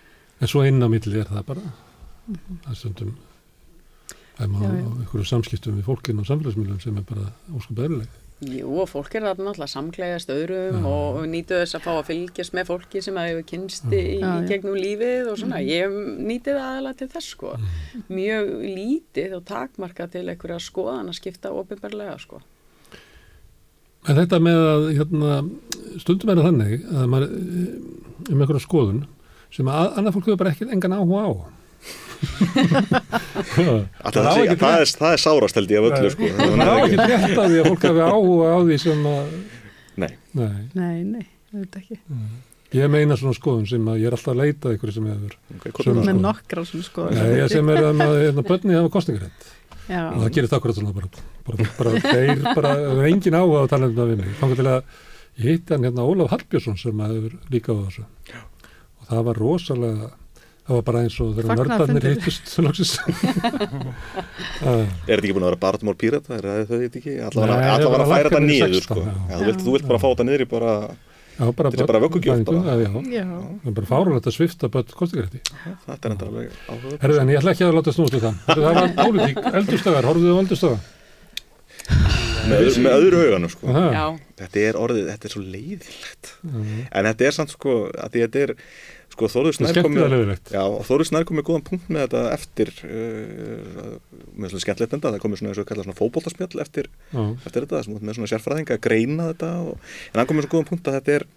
En svo milli er það bara það er stundum það er maður á einhverju samskiptum við fólkinn og samfélagsmiðlum sem er bara óskup eðlileg. Jú, og fólk er þarna náttúrulega samklæðast öðrum Já. og nýtu þess að fá að fylgjast með fólki sem að hefur kynst í, Já, í gegnum lífið og svona. Ég nýti það aðalega til þess, sko. Mjög lítið og takmarka til einhverja skoðan að skipta ofinbarlega, sko. En þetta með að hérna, stundum er það þannig að maður eh, um einhverja skoðun sem að annað fólk hefur bara ekki engan áhuga á Alltaf Það ekki það, er, það er sárast held ég af öllu sko. Það er ekki rétt að því að fólk hafi áhuga á því sem að, Nei, nei, Nei, nei, þetta ekki. Ég meina svona skoðun sem að ég er alltaf að leita að ykkur sem hefur, með nokkra svona sko nei, sem er að hérna, bönni hafa kostningarétt Já, og það gerir það akkurat svona bara, bara, bara, þeir bara, það er engin áhuga á talendum að við mig, þannig til að ég hitti hann hérna Ólaf Hallbjörnsson sem að hefur líka á þessu. Og það var rosalega það var bara eins og þegar nördarnir loksins Ah, er þetta ekki búin að vera barndmál pírata? Er það þetta ekki? Allavega var að færa lækkað þetta niður í niður 16, sko. já. Þú, vilt, þú vilt bara fá þetta niður í bara já, bara, Þetta er bara vöggugjöf fæðingu, bara. já, já. já, það er bara fárulegt að svifta börn kostningarétti Þetta er enda alveg áhuga Herðu, en ég ætla ekki að láta snúast við það. Það var pólitík, eldurstagar, horfðu á eldurstaga. með, öðru- með öðru auganum sko. Þetta er orðið, þetta er svo leiðilegt En þetta er samt sko að því þetta er sko er Snær Snær komið góðan punkt með þetta eftir uh, með svona skemmtilegt enda það komið svona eins og kallað svona fótboltaspjall eftir, eftir þetta, með svona sérfræðinga að greina þetta og, en hann komið svo góðan punkt að þetta er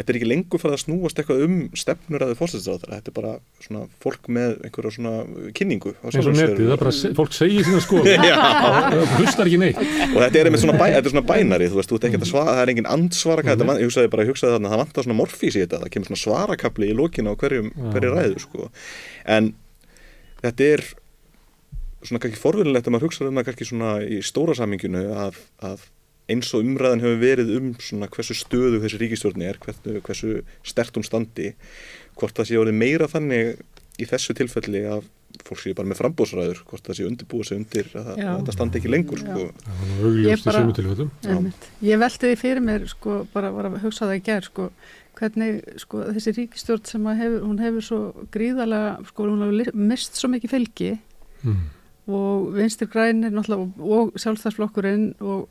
þetta er ekki lengur fyrir að snúast eitthvað um stefnur að þau fórstæðisráður, þetta er bara svona fólk með einhverja svona kynningu eins og netið, það er bara, se- fólk segir sína skoðum. Já, Það hlustar ekki neitt. og þetta er einmitt svona, bæ, þetta svona bænari þú veist, þú ert ekki að svara, það er engin andsvara mm -hmm. ég hugsaði bara, hugsaði þarna, það vantar svona morfís í þetta, það kemur svona svarakabli í lokinu á hverjum, hverju ræðu, sko en þetta er svona kannski forvinnilegt að maður hugsa um það kannski svona í stóra saminginu að, að eins og umræðan hefur verið um svona hversu stöðu þessi ríkistjórni er, hversu, hversu stert hún standi hvort það sé orðið meira þannig í þessu tilfelli að fólk sé bara með frambóðsræður hvort það sé undirbúið sig undir að, að þetta standi ekki lengur sko. Það var augljóst í bara- sumu tilfellum. Ég velti því fyrir mér sko, bara var að hugsa það í gerð sko, hvernig sko, þessi ríkistjórn sem að hefur, hún hefur svo gríðarlega, sko, hún hefur mist svo mikið fylgi Mm. og vinstir grænir og sjálfstæðsflokkurinn og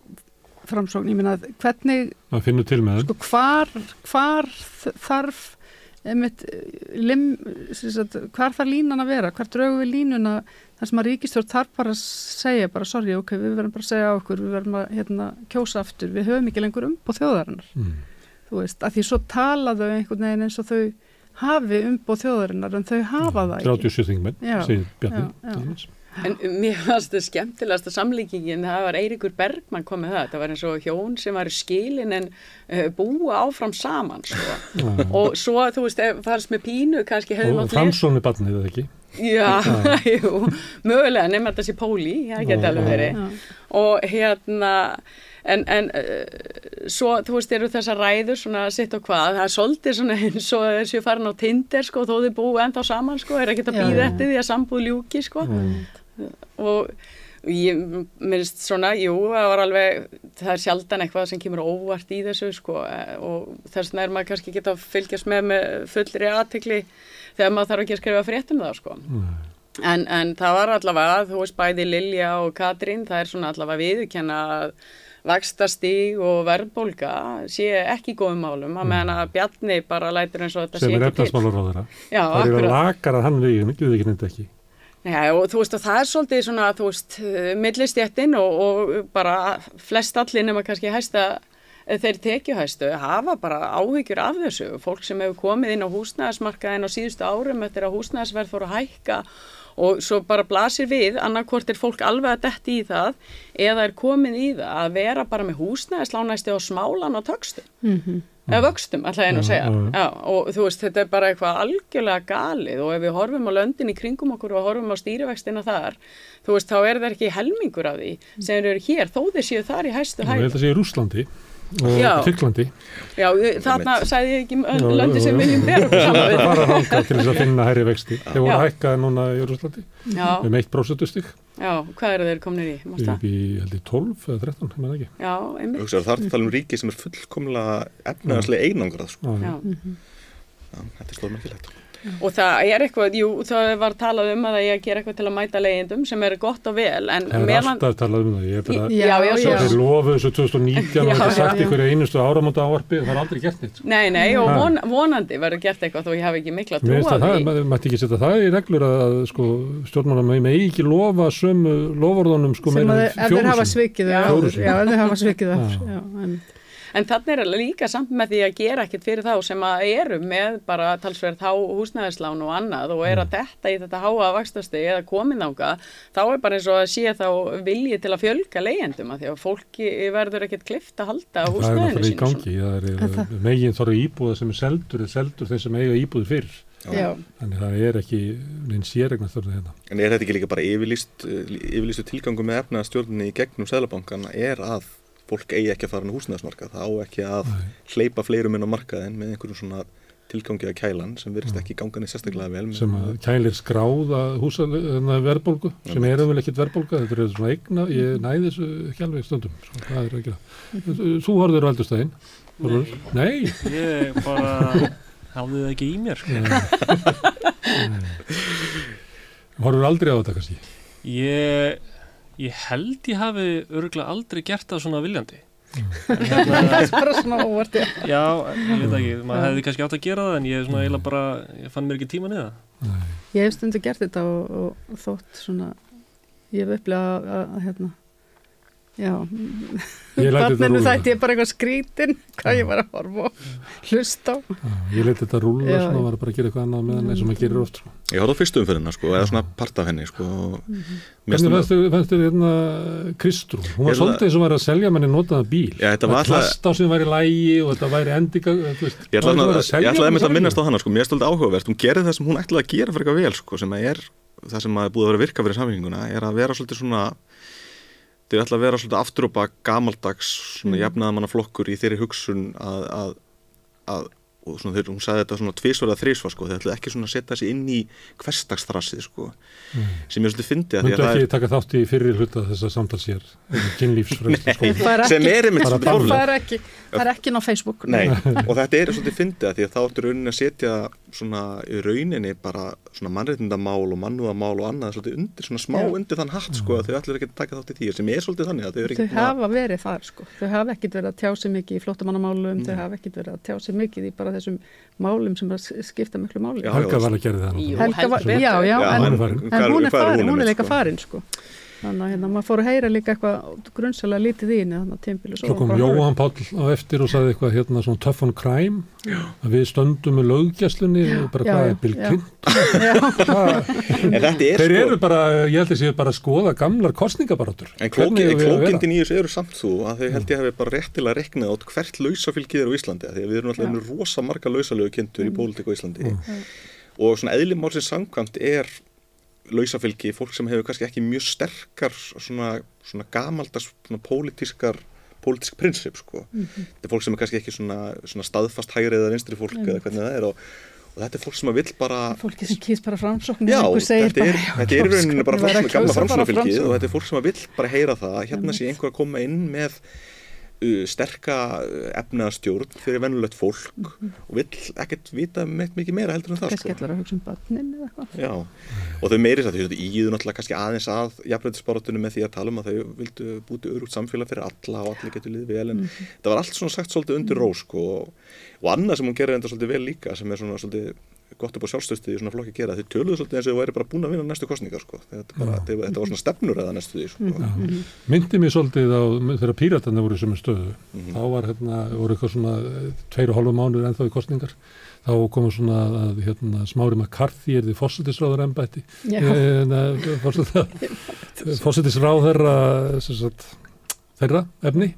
framsókn, ég meina hvernig, Það finnur til með þeim. sko, hvar hvar þarf einmitt, lim, sem sagt, hvar þarf línan að vera, hvar draugum við línuna? Þar sem að ríkistjórn þarf bara að segja bara sorry, ok, við verðum bara að segja á okkur við verðum að hérna, kjósa aftur, við höfum ekki lengur um på þjóðarinnar, Mm. þú veist, að því svo tala þau einhvern veginn eins og þau hafi umbóð þjóðarinnar en þau hafa það ekki. 37 þingmenn, segir Bjarni. En mér fannst það skemmtilegasta samlíkingin, það var Eiríkur Bergmann komið það, það var eins og hjón sem var skilin en uh, búa áfram saman sko. Já. og svo, þú veist, fannst með pínu kannski hefði Og mátt Framsson er barnið, eða ekki? Já, jú, mögulega nema þetta sé póli, það geti alveg verið. Og hérna en, en uh, svo þú veist eru þessar ræður svona sitt og hvað, það er svolítið svona eins og þessu farin á Tinder sko þó þið búið ennþá saman sko, er ekki að býða eftir því að sambúð ljúki sko. Mm. Og ég minnst svona, jú, það var alveg það er sjaldan eitthvað sem kemur óvart í þessu sko eh, og þess vegna er maður kannski geta að fylgjast með með fullri aðtekli þegar maður þarf ekki að skrifa frétt um það sko Nei. En, en það var allavega, þú veist, bæði Lilja og Katrín, það er svona allavega viðurkenna að vakstastíg og verðbólga sé ekki góðum málum, að meðan að Bjarni bara lætur eins og þetta Sem sé er ekki til. efnarsmálur á þeirra. Já, Það er að akkurat. lakar að hann við, við ekki nefndi ekki. Já, og þú veist, og það er svolítið svona, þú veist, millistjættin og, og bara flest allir nema kannski hæsta þeir tekjuhæstu hafa bara áhyggjur af þessu. Fólk sem hefur komið inn á húsnæðismarkaðin á síðustu árum eftir að húsnæðisverð fór að hækka og svo bara blasir við, annarkvort er fólk alveg að detti í það eða er komið í það að vera bara með húsnæðislánæsti og smálan á tökstum Mhm. eða vöxtum, ætla ég nú að segja. já, já. já, og þú veist, þetta er bara eitthvað algjörlega galið og ef við horfum á löndin í kringum okkur og horfum á stýrivextina þar þú veist, þá er það ekki helmingur af því sem eru hér, þó þeir séu þar í hæstu Ég að og Já. Tyrklandi. já, þarna sagði ég ekki um löndi sem viljum saman Það við fara hanga til þess að finna hærri vexti. Þeir voru Já. hækkaði núna í Rúslandi já, um 1% stig. já, hvað eru þeir komnir í? Í, held ég, 12 eða 13, ég menn ekki. Já, einmitt Hugsaðu, það er að tala um ríki sem er fullkomlega efnaðarslega einangrað sko. Já, já. Já, þetta er stórmerkilegt og það er eitthvað, jú, það var talað um að það er að gera eitthvað til að mæta leiðindum sem er gott og vel, en Það er alltaf talað um það. Ég er bara... Já, já, svo- Þeir lofuðu þessu 2019 og Já, þetta sagt já, já. ykkur einustu áramóta áarpi, það er aldrei gert neitt. sko. Nei, nei, og von, vonandi verður gert eitthvað þó ég hafi ekki mikla trú að það, því. maður mætti ekki setja það í reglur að sko, stjórnmála með með ekki lofa sömu lofurðunum sko sem meira þeir- ef þeir hafa svikið Já. það En, þannig er líka samt með því að gera ekkert fyrir þá sem að eru með bara talsverð þá húsnæðislán og annað og er að detta í þetta háa vakstasti eða komin ánga, þá er bara eins og að sé þá vilji til að fjölga leyendum að því að fólki verður ekkert klift að halda Það er húsnæðinu náttúrulega í gangi, það er megin þorra íbúða sem er seldur, er seldur þeir sem eiga íbúður fyrr. Já, Þannig það er ekki neinn séregna þorra hérna. En er þetta ekki líka bara yfirlýst, eh, yfirlýstu tilgangu með efnaðastjórnunni í gegnum Sæðlabankan er að fólk eigi ekki að fara inn á húsnæðismarkað, það á ekki að Nei. hleypa fleirum inn á markaðin með einhverjum svona tilgangi að kælan sem virðist ekki ganga neitt sérstaklega vel. sem að kælir skráða hérna, verðbólgu sem er umvel ekkit verðbólga þetta er svona eigna, ég næði þessu ekki alveg stundum, svo það er ekki það. Þú horfður á eldurstæðin Nei, Ég bara hafði það ekki í mér sko. horfður aldrei á þetta kannski? Ég, ég held ég hafi örgulega aldrei gert það svona viljandi Mm. en hérna, það er bara svona óvart já. ég veit ekki maður hefði kannski átt að gera það en ég, svona, eiginlega bara, ég fann mér ekki tíma niða Nei. Ég hef stundu gert þetta og, og, og þótt svona ég hef upplegað að, að, að hérna já barninu þætti ég bara eitthvað skrítin hvað ég var að horfa og hlusta á Ég leti þetta rúla Já. svona, var bara að gera eitthvað annað meðan eins og maður gerir oft sko. Ég horfði á fyrstu umfyrirna sko, eða svona part af henni sko. og mér Hvernig fannst þér hérna Kristrún? Hún var Ég- svolítið eins og var að selja manni notaða bíl Já, þetta var alltaf- Klast á sem væri lægi og þetta væri endinga þú veist, Ég ætla hún var að, minnast á hana sko, mér er stoltið áhugavert, hún gerir það sem hún ætlaði að gera fyrir eitthvað vel sko, sem að er það sem að búið að vera að virka fyrir samfélinguna er að vera svolítið svona þau ætla að vera svolítið afturópa gamaldags svona mm. jafnaðamanna flokkur í þeirri hugsun að, að, að og svona þegar hún sagði þetta svona tvísverða þrísvar sko, þau ætla ekki svona að setja sig inn í hverstagsþrassið sko, sem ég svolítið fyndi að því að það ekki er taka þátt í fyrir hluta þess að samtals hér kynlífsfræðslu skóla það er sem er einmitt Bara svolítið fáránlegt. það er ekki, það er ekki ná Facebook Nei, og þetta er svolítið fyndið að því að þá áttur rauninni að setja svona í rauninni bara svona mannréttindamál og mannúðamál og annað svolítið undir, svona smá Já. undir þann hatt sko að þau ætlir ekki að taka þátt í því. Sem er svolítið þannig að þau eru þau ekki hafa verið þar sko. Þau hafa ekkit verið að tjá sig mikið í flóttamannamálum þau hafa ekkit verið að tjá sig mikið í bara þessum málum sem skipta miklu máli. Já, Helga var að gera það. Já, já, en, hún er farin. hún er farin, er einmitt, líka sko? Þannig að hérna, maður fór að heyra líka eitthvað grunnsælega lítið í henni þannig að tímbil Svo kom Jóhann Páll á eftir og saði eitthvað hérna svona tough on crime að við stöndum með löggjastlunni og bara Já, hvað já, er já. Er Þeir sko eru bara, ég held að séu bara að skoða gamlar kostningabarátur En klóki, klókindin í þessu eru samt þú að þau held ég hafi bara réttilega reknað át hvert lausafylgið er á Íslandi af því að við erum alltaf með rosa marga lausalögu kynntur í pólitík á Íslandi. Og svona eðlimálsins samkvæmt er lausafylgi fólk sem hefur kannski ekki mjög sterkar svona, svona gamaldas svona pólitískar pólitísk prinsip sko. þetta er fólk sem er kannski ekki svona, svona staðfast hægri eða vinstri fólk eða hvernig það er og, og þetta er fólk sem að vill bara fólki sem kýst bara framsókn Já, þetta er, þetta er í rauninni bara fólk sem er gamla kjósa bara framsunafylgið Framsókn. og þetta er fólk sem að vill bara heyra það að hérna sé einhver að koma inn með sterka efnaðastjórn fyrir vennulegt fólk og vill ekkert vita meitt mikið meira heldur en það kannski ætlar að hugsa um börnin eða eitthvað. Já, og þau meiri það, þau íðu náttúrulega kannski aðeins að jafnrættisbarátunum með því að tala um að þau vildu búti örugt samfélag fyrir alla og allir getur liðið vel en það var allt svona sagt svolítið undir rós sko, og, og annað sem hún gerir enda svolítið vel líka sem er svona svolítið gott upp á sjálfstöðstuði í svona flokki gera, þau töluðu svolítið eins og þau væri bara búin að vinna næstu kostningar sko. þetta, bara, þetta, þetta var svona stefnur eða næstu því sko. myndi mér svolítið á þegar píratarnir voru sem er stöðu Mhm. þá var hérna, voru eitthvað svona eh, tveir og hálfu mánuður ennþá í kostningar þá komu svona að hérna, smári McCarthy er því fórsetisráður embætti Já. fórsetisráður þeirra efni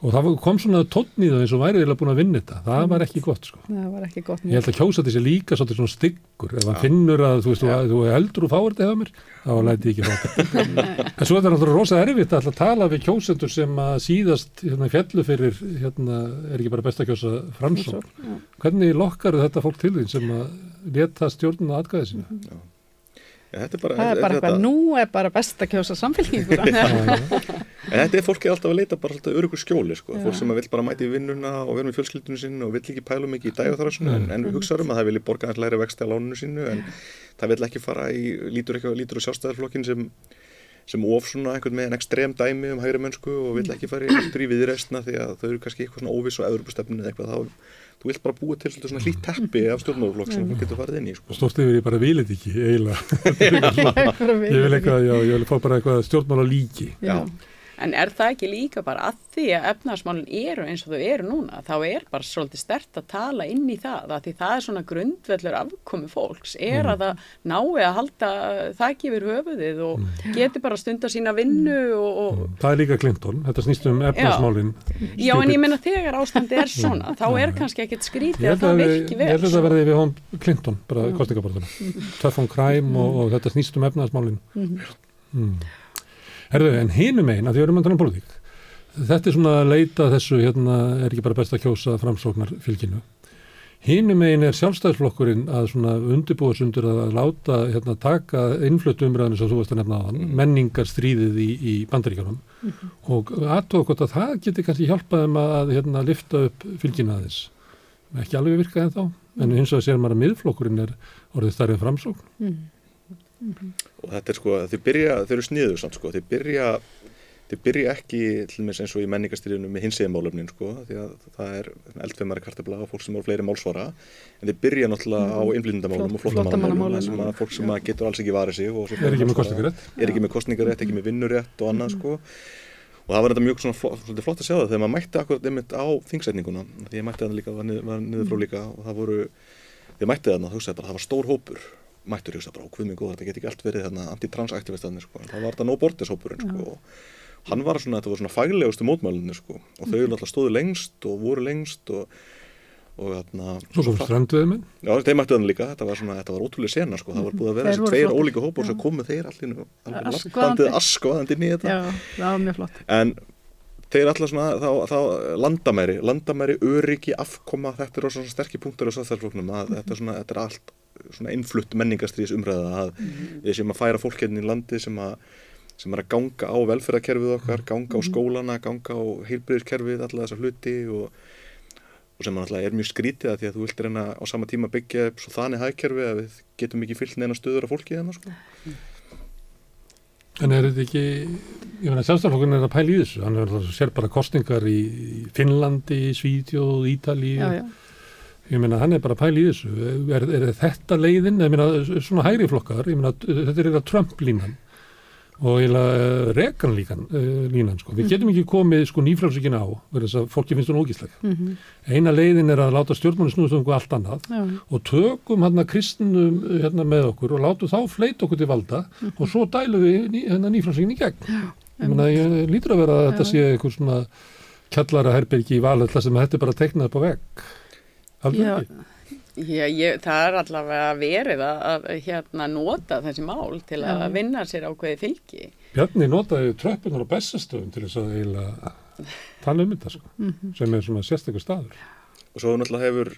og það kom svona tónn í það eins og væri eiginlega búin að vinna þetta það var ekki gott sko það var ekki gott Ég held að kjósa þessi líka svolítið svona styggur ef hann finnur að þú veist, þú, þú heldur og fáir þetta hefða mér, þá læti ég ekki fá þetta. en svo er þetta náttúrulega rosa erfitt að tala við kjósendur sem að síðast hérna, fjallu fyrir, hérna, er ekki bara best að kjósa framsók. Já. Hvernig lokkar þetta fólk til því sem að leta stjórnuna atkvæði sína? Ja, þetta er bara, það er bara eitthvað, nú er bara best að kjósa samfélkingur en þetta er fólki alltaf að leita bara alltaf örugur skjóli sko. Fólk sem að vill bara mæti í vinnuna og vera með fjölskyldunum sinni og vill ekki pæla mikið í dægafþarasunu en, en hugsa um að það vilji borga hans læri vexti á lánunu sínu en það vill ekki fara í lítur, ekki, lítur á sjálfstæðarflokkin sem sem of svona einhvern veginn ekstrem dæmi um hægri mennsku og vill ekki fara í viðreistna því að þau eru kannski eitthvað svona óviss og Evropastefninu eða eitthvað þá þú vilt bara búa til svolítið svona hlýtt teppi af stjórnmálaflokk sem þú getur farið inn í sko. Stort yfir ég bara vilit ekki, eiginlega. ég vil eitthvað, já, ég vil fá bara eitthvað stjórnmála líki. já. Já. En er það ekki líka bara að því að efnarsmálinn eru eins og þau eru núna, þá er bara svolítið stert að tala inn í það, að því það er svona grundvellur afkomi fólks, er Mm. að það nái að halda þakki yfir höfuðið og Mm. geti bara stunda sína vinnu og, og Það er líka Clinton, þetta snýst um efnarsmálin. Já, en ég meina þegar ástandi er svona, þá er kannski ekkert skrítið Ég að að, það við, virki ég vel. held að það verði við hún Clinton, bara mm. Tough on crime og, og þetta snýst um efnarsmálin. Mm. Herðu, en hinum einn, að því við erum að tala um pólitík, þetta er svona að leita þessu, hérna, er ekki bara best að kjósa framsóknar fylginu. Hinum einn er sjálfstæðisflokkurinn að svona undirbúa sundur að láta, hérna, taka innfluttu umræðinu sem þú varst að nefna á hann, menningar stríðið í, í bandaríkjónum og aðtóða hvort að það geti kannski hjálpað um að, hérna, lifta upp fylginu aðeins. Ekki alveg virkað en þá, en eins og að sér maður að miðflokkurinn er orðið stærrið framsókn. Og þetta er sko, þau byrja, þau eru sniður samt sko, þau byrja þau byrja ekki til með eins og í menningarstyrjunum með hinsegin málefnin sko, því að það er eldfeimari kartabla og fólk sem á fleiri málsvara. En þau byrja náttúrulega á innflytjandamálum og flottamannamálum, sem að fólk sem að getur alls ekki varið sig og Er ekki með kostningarétt. er ekki með kostningarétt, ekki með vinnurétt og annað sko. Og það var þetta mjög svona flott, flott að sjá það þegar maður mætti akkurat einmitt á þingsetninguna. Því ég mætti það líka, var, nið, var niður frá líka og það voru, ég mætti bara, það var stór hópur mættur ég hugsaði bara, hvað mjög góð, þetta get ekki allt verið þarna anti-trans-aktivistanir sko, en það var þetta no borders hópurinn sko. Og hann var svona, þetta var svona faglegustu mótmælunni sko. Og þau náttúrulega stóðu lengst og voru lengst og og þarna Svo kom strandveðmenn. Já, þeir mættu þannig líka, þetta var svona, þetta var ótrúlega sena sko, það var búið að vera þessi tveir ólíka svo Já. komu þeir allir alveg Askvaðandi. lappandið askvaðandi inn í þetta. Já, það var mjög flott. en þeir alltaf svona þá, þá landamæri, landamæri, öryggi, afkoma þetta er svona sterkir punktar á sáþælfloknum að þetta er svona, þetta er allt svona innflutt menningastrís umræða að við sem að færa fólk hérna í landi sem að sem er að ganga á velferðarkerfið okkar, ganga á skólana, ganga á heilbriðiskerfið, alla þessa hluti og, og sem náttúrulega er mjög skrítið að því að þú vilt reyna á sama tíma byggja upp svo þannig hagkerfi að við getum ekki fyllt neina stöður af fólki hérna sko. En er þetta ekki, ég meina sjálfstæðarflokkurinn er að pæla í þessu, hann er alltaf sér bara kostningar í Finnlandi, Svíðjóð, Ítalíu. Ég meina hann er bara að pæla í þessu, er, er þetta leiðin, ég meina svona hægri flokkar, ég meina þetta er eitthvað Trump-línan og eiginlega Reagan líkan, uh, línan sko, við getum ekki komið sko nýfrálsíkin á, verður þess að fólki finnst hún ógísleg. Mhm. Eina leiðin er að láta stjórnmáli snúðast um eitthvað allt annað Já, og tökum hérna kristnum hérna með okkur og látum þá fleit okkur til valda og svo dælum við ný, hérna nýframsingin í gegn. Ég meina, ég lítur að vera að þetta Já. sé einhver svona kjallara herbergi í valhalla sem þetta er bara teiknað upp á vegg. Haldur Já. ekki? Já, ég, það er allavega verið að, að hérna, nota þessi mál til að Já. vinna sér ákveði fylgi. Bjarni notaði tröppunar á bestastöðum til þess að eiginlega tala um þetta sko, Mhm. sem er svona sérstakur staður. og svo náttúrulega hefur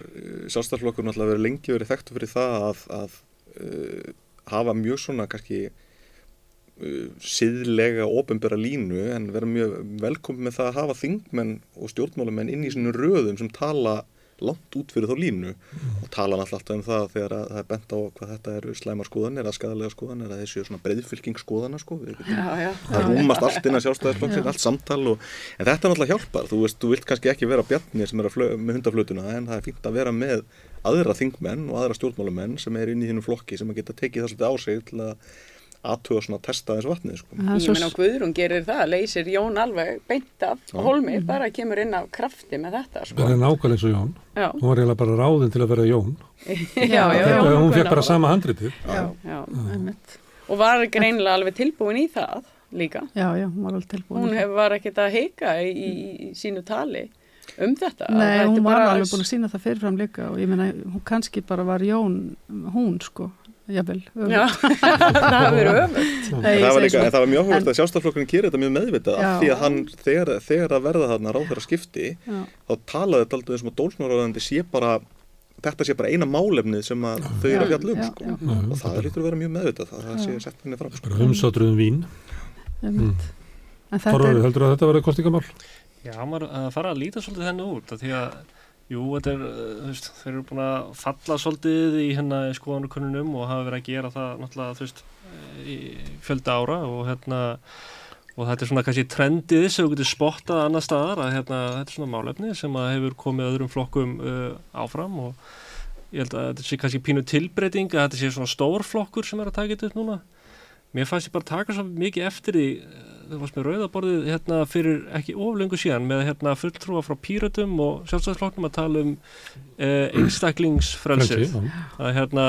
sjálfstæðarflokkur náttúrulega verið lengi verið þekktu fyrir það að, að uh, hafa mjög svona kannski uh, siðlega ofinbera línu en vera mjög velkomin með það að hafa þingmenn og stjórnmálumenn inn í sinu röðum sem tala langt út fyrir þá línu og tala náttúrulega alltaf um það þegar að það er bent á hvað þetta eru slæmar skoðanir eða skadalega skoðanir eða þessi svona breyðfylking skoðana sko. Já, já. það rúmast allt innan sjálfstæðisflokksins, allt samtal og, en þetta náttúrulega hjálpar, þú veist, þú vilt kannski ekki vera bjarnir sem er að flö, með hundaflutuna en það er fínt að vera með aðra þingmenn og aðra stjórnmálumenn sem er inn í þínu flokki sem að geta tekið það svolítið á sig til að aðtuga svona að testa þessu vatnið sko. Það Ég svo- meina Guðrún gerir það, leysir Jón alveg beint af holmi, bara kemur inn af krafti með þetta, Það sko. er nákvæmlega eins og Jón. Já, Hún var eiginlega bara ráðin til að vera Jón. já, já. Já, Já, hún fekk bara sama handritið. Já, Já. einmitt. Og var greinilega alveg tilbúin í það líka. Já, já, hún var alveg tilbúin. Hún var ekkert að heika í, í, í sínu tali um þetta. Nei, Þetta hún er var bara- alveg búin að sína það fyrirfram líka og ég meina, hún kannski bara var Jón, hún sko, jafnvel. Það hafi verið. Nei, En það, var segi líka, svona. en það var mjög En- að sjálfstæðarflokkurinn gerir þetta mjög meðvitað af því að hann, þegar, þegar að verða þarna ráðherra skipti Já. þá talaði þetta alltaf eins og dólsmáraðandi sé bara þetta sé bara eina málefnið sem að þau eru að fjalla um sko. og það lítur að vera mjög meðvitað það, það sé sett henni fram sko. Umsátruðum vín. Einmitt. En þetta Þorvarður, er, heldur að þetta verði kostingamál? Já, maður að fara að líta svolítið henni út af því að, jú, er, uh, þú veist, þeir eru búin að falla svolítið í hérna skoðanukunnunum og hafa verið að gera það náttúrulega, þú veist, í fjölda ára og hérna, og þetta er svona kannski trendið sem við getum spottað annar staðar að hérna, þetta er svona málefni sem að hefur komið öðrum flokkum uh, áfram og ég held að þetta sé kannski pínu tilbreyting að þetta sé svona stór flokkur sem er að taka þetta upp núna. Mér fannst ég bara taka svo mikið eftir því þú varst með rauðaborðið hérna fyrir ekki oflengu síðan með hérna fulltrúa frá Píratum og sjálfstæðsflokknum að tala um uh, einstaklingsfrelsið að hérna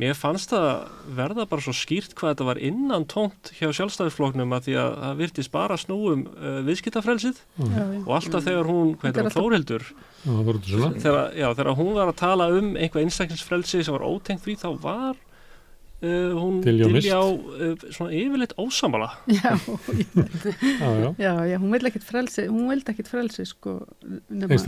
mér fannst það verða bara svo skýrt hvað þetta var innan tónt hjá sjálfstæðisflokknum að því að það virtist bara snúum uh, viðskiptafrelsið já. og alltaf þegar hún, hvað er heitir hún, svona. þegar, já, þegar hún var að tala um einhvað einstaklingsfrelsi sem var ótengt því þá var uh, hún Mist. Diljá uh, svona yfirleitt ósamala Já, Já, já. já, hún vildi ekkit frelsi, hún vildi ekkit frelsi, sko,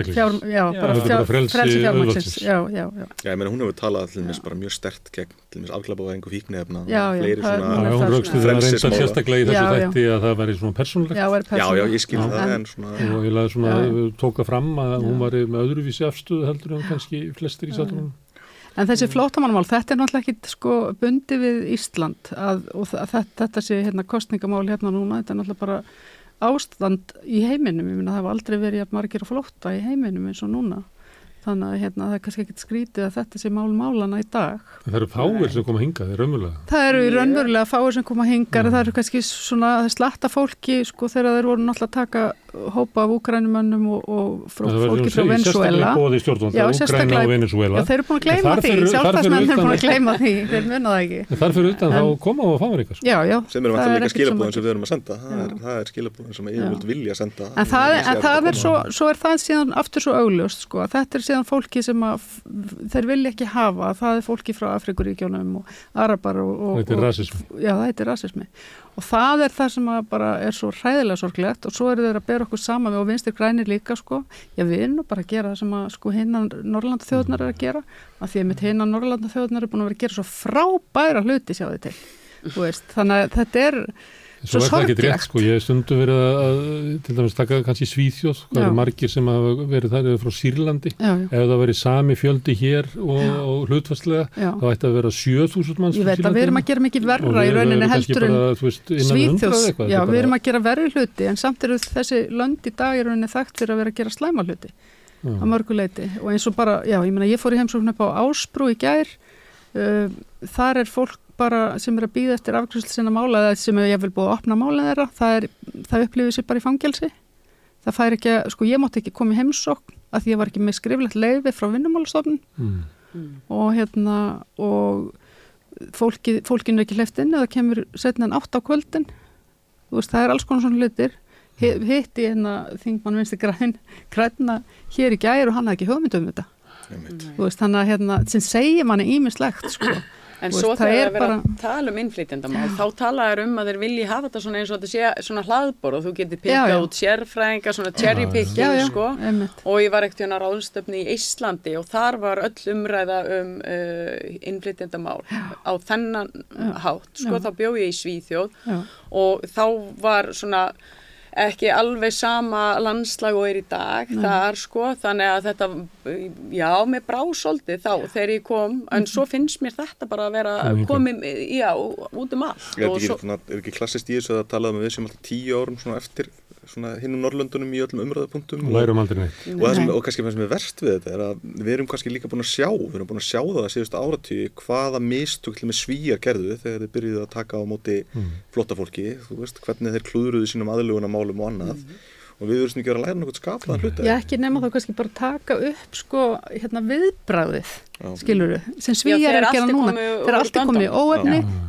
fjár, já, bara er bara frelsi fjármaksins, já, já, já, Já, ég meina hún hefur talað til Já. bara mjög stert gegn til dæmis afglapavæðingu fíknefna Já, já, hún það raukst svona- það reynda Frelsismála. sérstaklega í þessu Já, já. þætti að það væri svona persónulegt já, Já, ég skil Já. það En- og ég laði svona tóka fram að hún var með öðruvísi afstöðu heldur en kannski flestir í Já, sátunum. En þessi flótamannmál, þetta er náttúrulega ekki sko bundi við Ísland að, og þetta, þetta sé hérna kostningamál hérna núna, þetta er náttúrulega bara ástand í heiminum, ég minna það hafa aldrei verið jafn margir að flóta í heiminum eins og núna. Þannig að hérna, það er kannski ekkit skrítið að þetta sé mál málana í dag. En Það eru fáir sem koma hingað, það er raunverulega. Það eru í raunverulega fáir sem koma hingar, Mm. það eru kannski svona slatta fólki sko þegar þeir voru náttúrulega að taka hópa af úkrænumönnum og, og frá, fólki frá Venezuela. Sérstaklega bóði stjórnvölda, Já, sérstaklega- og Venezuela. Já, þeir eru búin að gleyma því, sjálfstæðsmenn eru búin að gleyma því, þeir munna það ekki. Þar fyrir utan En- þá koma á ykkar. Já, já. sem eru vantilega líka ekkert sem skilabúðin að- sem við erum að senda það er, það er skilabúðin sem yfirvöld vilja senda En það, að er svo, er það síðan aftur svo augljóst sko, að þetta er síðan fólki sem að þeir vilja ekki hafa, það er fólki frá Afrikuríkjónum og Arabar og, og, það er það sem bara er svo hræðilega sorglegt og svo eru þeir að bera okkur saman við og vinstir grænir líka sko. Já við erum nú bara að gera það sem að sko hinnan Norrlanda þjóðnar er að gera. Að því að mitt hinnan Norrlanda þjóðnar er búin að vera að gera svo frábæra hluti sjá þið til. Veist, þannig að þetta er Svo er sorglegt. sko. Ég hef stundum verið að, til dæmis taka kannski Svíþjóð, hvað eru margir sem hafa verið þar eða frá Sýrlandi. já, já, Ef það verið sami fjöldi hér og, og hlutfastlega, já. þá ætti að vera 7000 manns Ég veit að við erum að gera mikið verra í rauninni heldur en Svíþjóðs, já við erum að gera verri hluti en samt eru þessi lönd í dag í rauninni þekkt fyrir að vera að gera slæma hluti Já. að mörgu leiti og eins og bara, já ég meina ég fór í heimsókn upp á Ásbrú í gær uh, þar er fólk bara sem er að býða eftir afgjörslu sinna mála eða sem er ég vil búið að opna mála þeirra það, er, það upplifir sér bara í fangelsi það fær ekki, að- sko ég mátti ekki koma í heimsókn að því ég var ekki með skriflegt leiði frá vinnumálastofnun Mm. Mm. og hérna og fólki, fólkinu er ekki hleft inn eða kemur setna en átt á kvöldin þú veist, það er alls konar svona hlutir Hi- hitti hérna þingmann vinsti græn græna hér í gær og hann hafði ekki hugmynd um þetta Einmitt. þú veist, þannig að hérna, sem segir manni ímislegt sko. En Þú svo þegar er það er verið bara- að tala um innflytjandamál, þá tala þær um að þeir vilji hafa þetta svona eins og þetta sé svona hlaðbor og þú getur pikkað út sérfræðinga, svona cherry picking, já, sko. einmitt Og ég var ekkert hérna ráðstöfni í Íslandi og þar var öll umræða um uh, innflytjandamál á þennan Já. hátt, sko, Já. þá bjó ég í Svíþjóð já, og þá var svona ekki alveg sama landslag og er í dag. Nei. þar sko, þannig að þetta já, mér brá svolítið þá þegar ég kom, en svo finnst mér þetta bara að vera Komið já, út um allt. Er og ekki, svo, er ekki klassist í þessu að tala um að við sem alltaf tíu árum svona eftir hinnum Norrlöndunum í öllum umræðapunktum Og lærum aldrei neitt. og, það sem, Nei. og kannski það sem er verst við þetta er að við erum kannski líka búin að sjá við erum búin að sjá það að síðustu áratí hvaða mistug til með svíjar gerðu þegar þeir byrjuðu að taka á móti Mm. flottafólki, þú veist, hvernig þeir klúðruðu sínum aðlugunamálum og annað og við verðum ekki verið að læra náttúrulega skapaðan hluta ég ekki nema þá kannski bara taka upp sko, hérna viðbræðið Já. skiluru, sem Já, svíjar er að gera er núna þegar allt er komið í Já.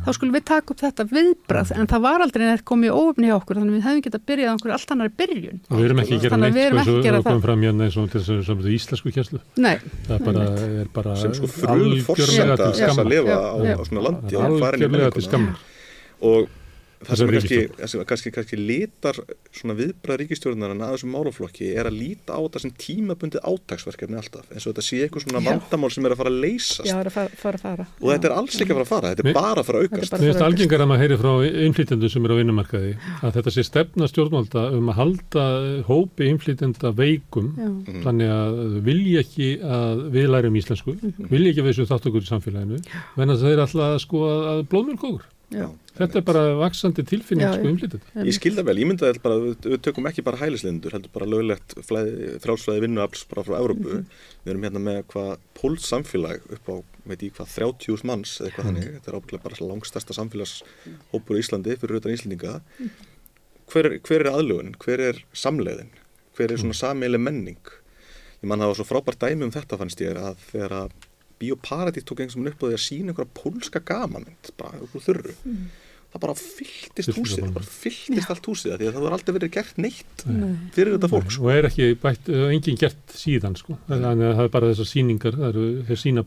þá skulum við taka upp þetta viðbræð en það var aldrei neitt komið í óefni hjá okkur þannig við hefum getað byrjað á einhverju allt annari byrjun Og við erum ekki að gera neitt, sko, það komum það. fram hérna eins og til þess að samtöðu íslensku kjærslu. nei, Það er bara, er bara sem sko algjörlega til þess að skammar. lifa Já, á, já. á svona landi og það sem er kannski, kannski, kannski litar svona viðbræð ríkistjórnarinn að þessum málaflokki er að líta á þetta sem tímabundið átagsverkefni alltaf eins og þetta sé eitthvað svona vandamál sem er að fara að leysast já, er að fara, fara, og þetta er alls ekki að fara að fara, þetta er bara að fara að Þetta er aukast Mér finnst algengar að maður heyri frá innflytjendur sem eru á vinnumarkaði að þetta sé stefna stjórnvalda um að halda hópi innflytjenda veikum Já. Mhm. þannig að vilja ekki að við lærum íslensku, Mhm. vilja ekki að við þessu þátt okkur í samfélaginu, menn að það er alltaf sko að, að blóðmjölk okkur. Já. Þetta er bara vaksandi tilfinning Já, sko innflytjenda. Ég skil það vel, ég myndi að bara, við, tökum ekki bara hælislindur, heldur bara löglegt frálsflæði vinnuafls bara frá Európu. Mhm. Við erum hérna með hvað póls samfélag upp á, veit ég hvað, 30.000 manns eða eitthvað þannig. Þetta er ábygglega bara langstasta samfélagshópur í Íslandi fyrir utan Íslendinga. hver, hver er aðlugun, hver er samleiðin, hver er svona sameileg menning. Ég man það var svo frábært dæmi um þetta fannst ég að þegar að Bíóparadís tók einhvers veginn upp á því að sína einhverja pólska gamamynd, bara úr þurru. Það bara fylltist húsið, bara. það bara fylltist allt húsið af því að það var aldrei verið gert neitt Nei. fyrir þetta fólk. Sko. og er ekki bætt, uh, engin gert síðan sko. þannig að það er bara þessar síningar það eru sína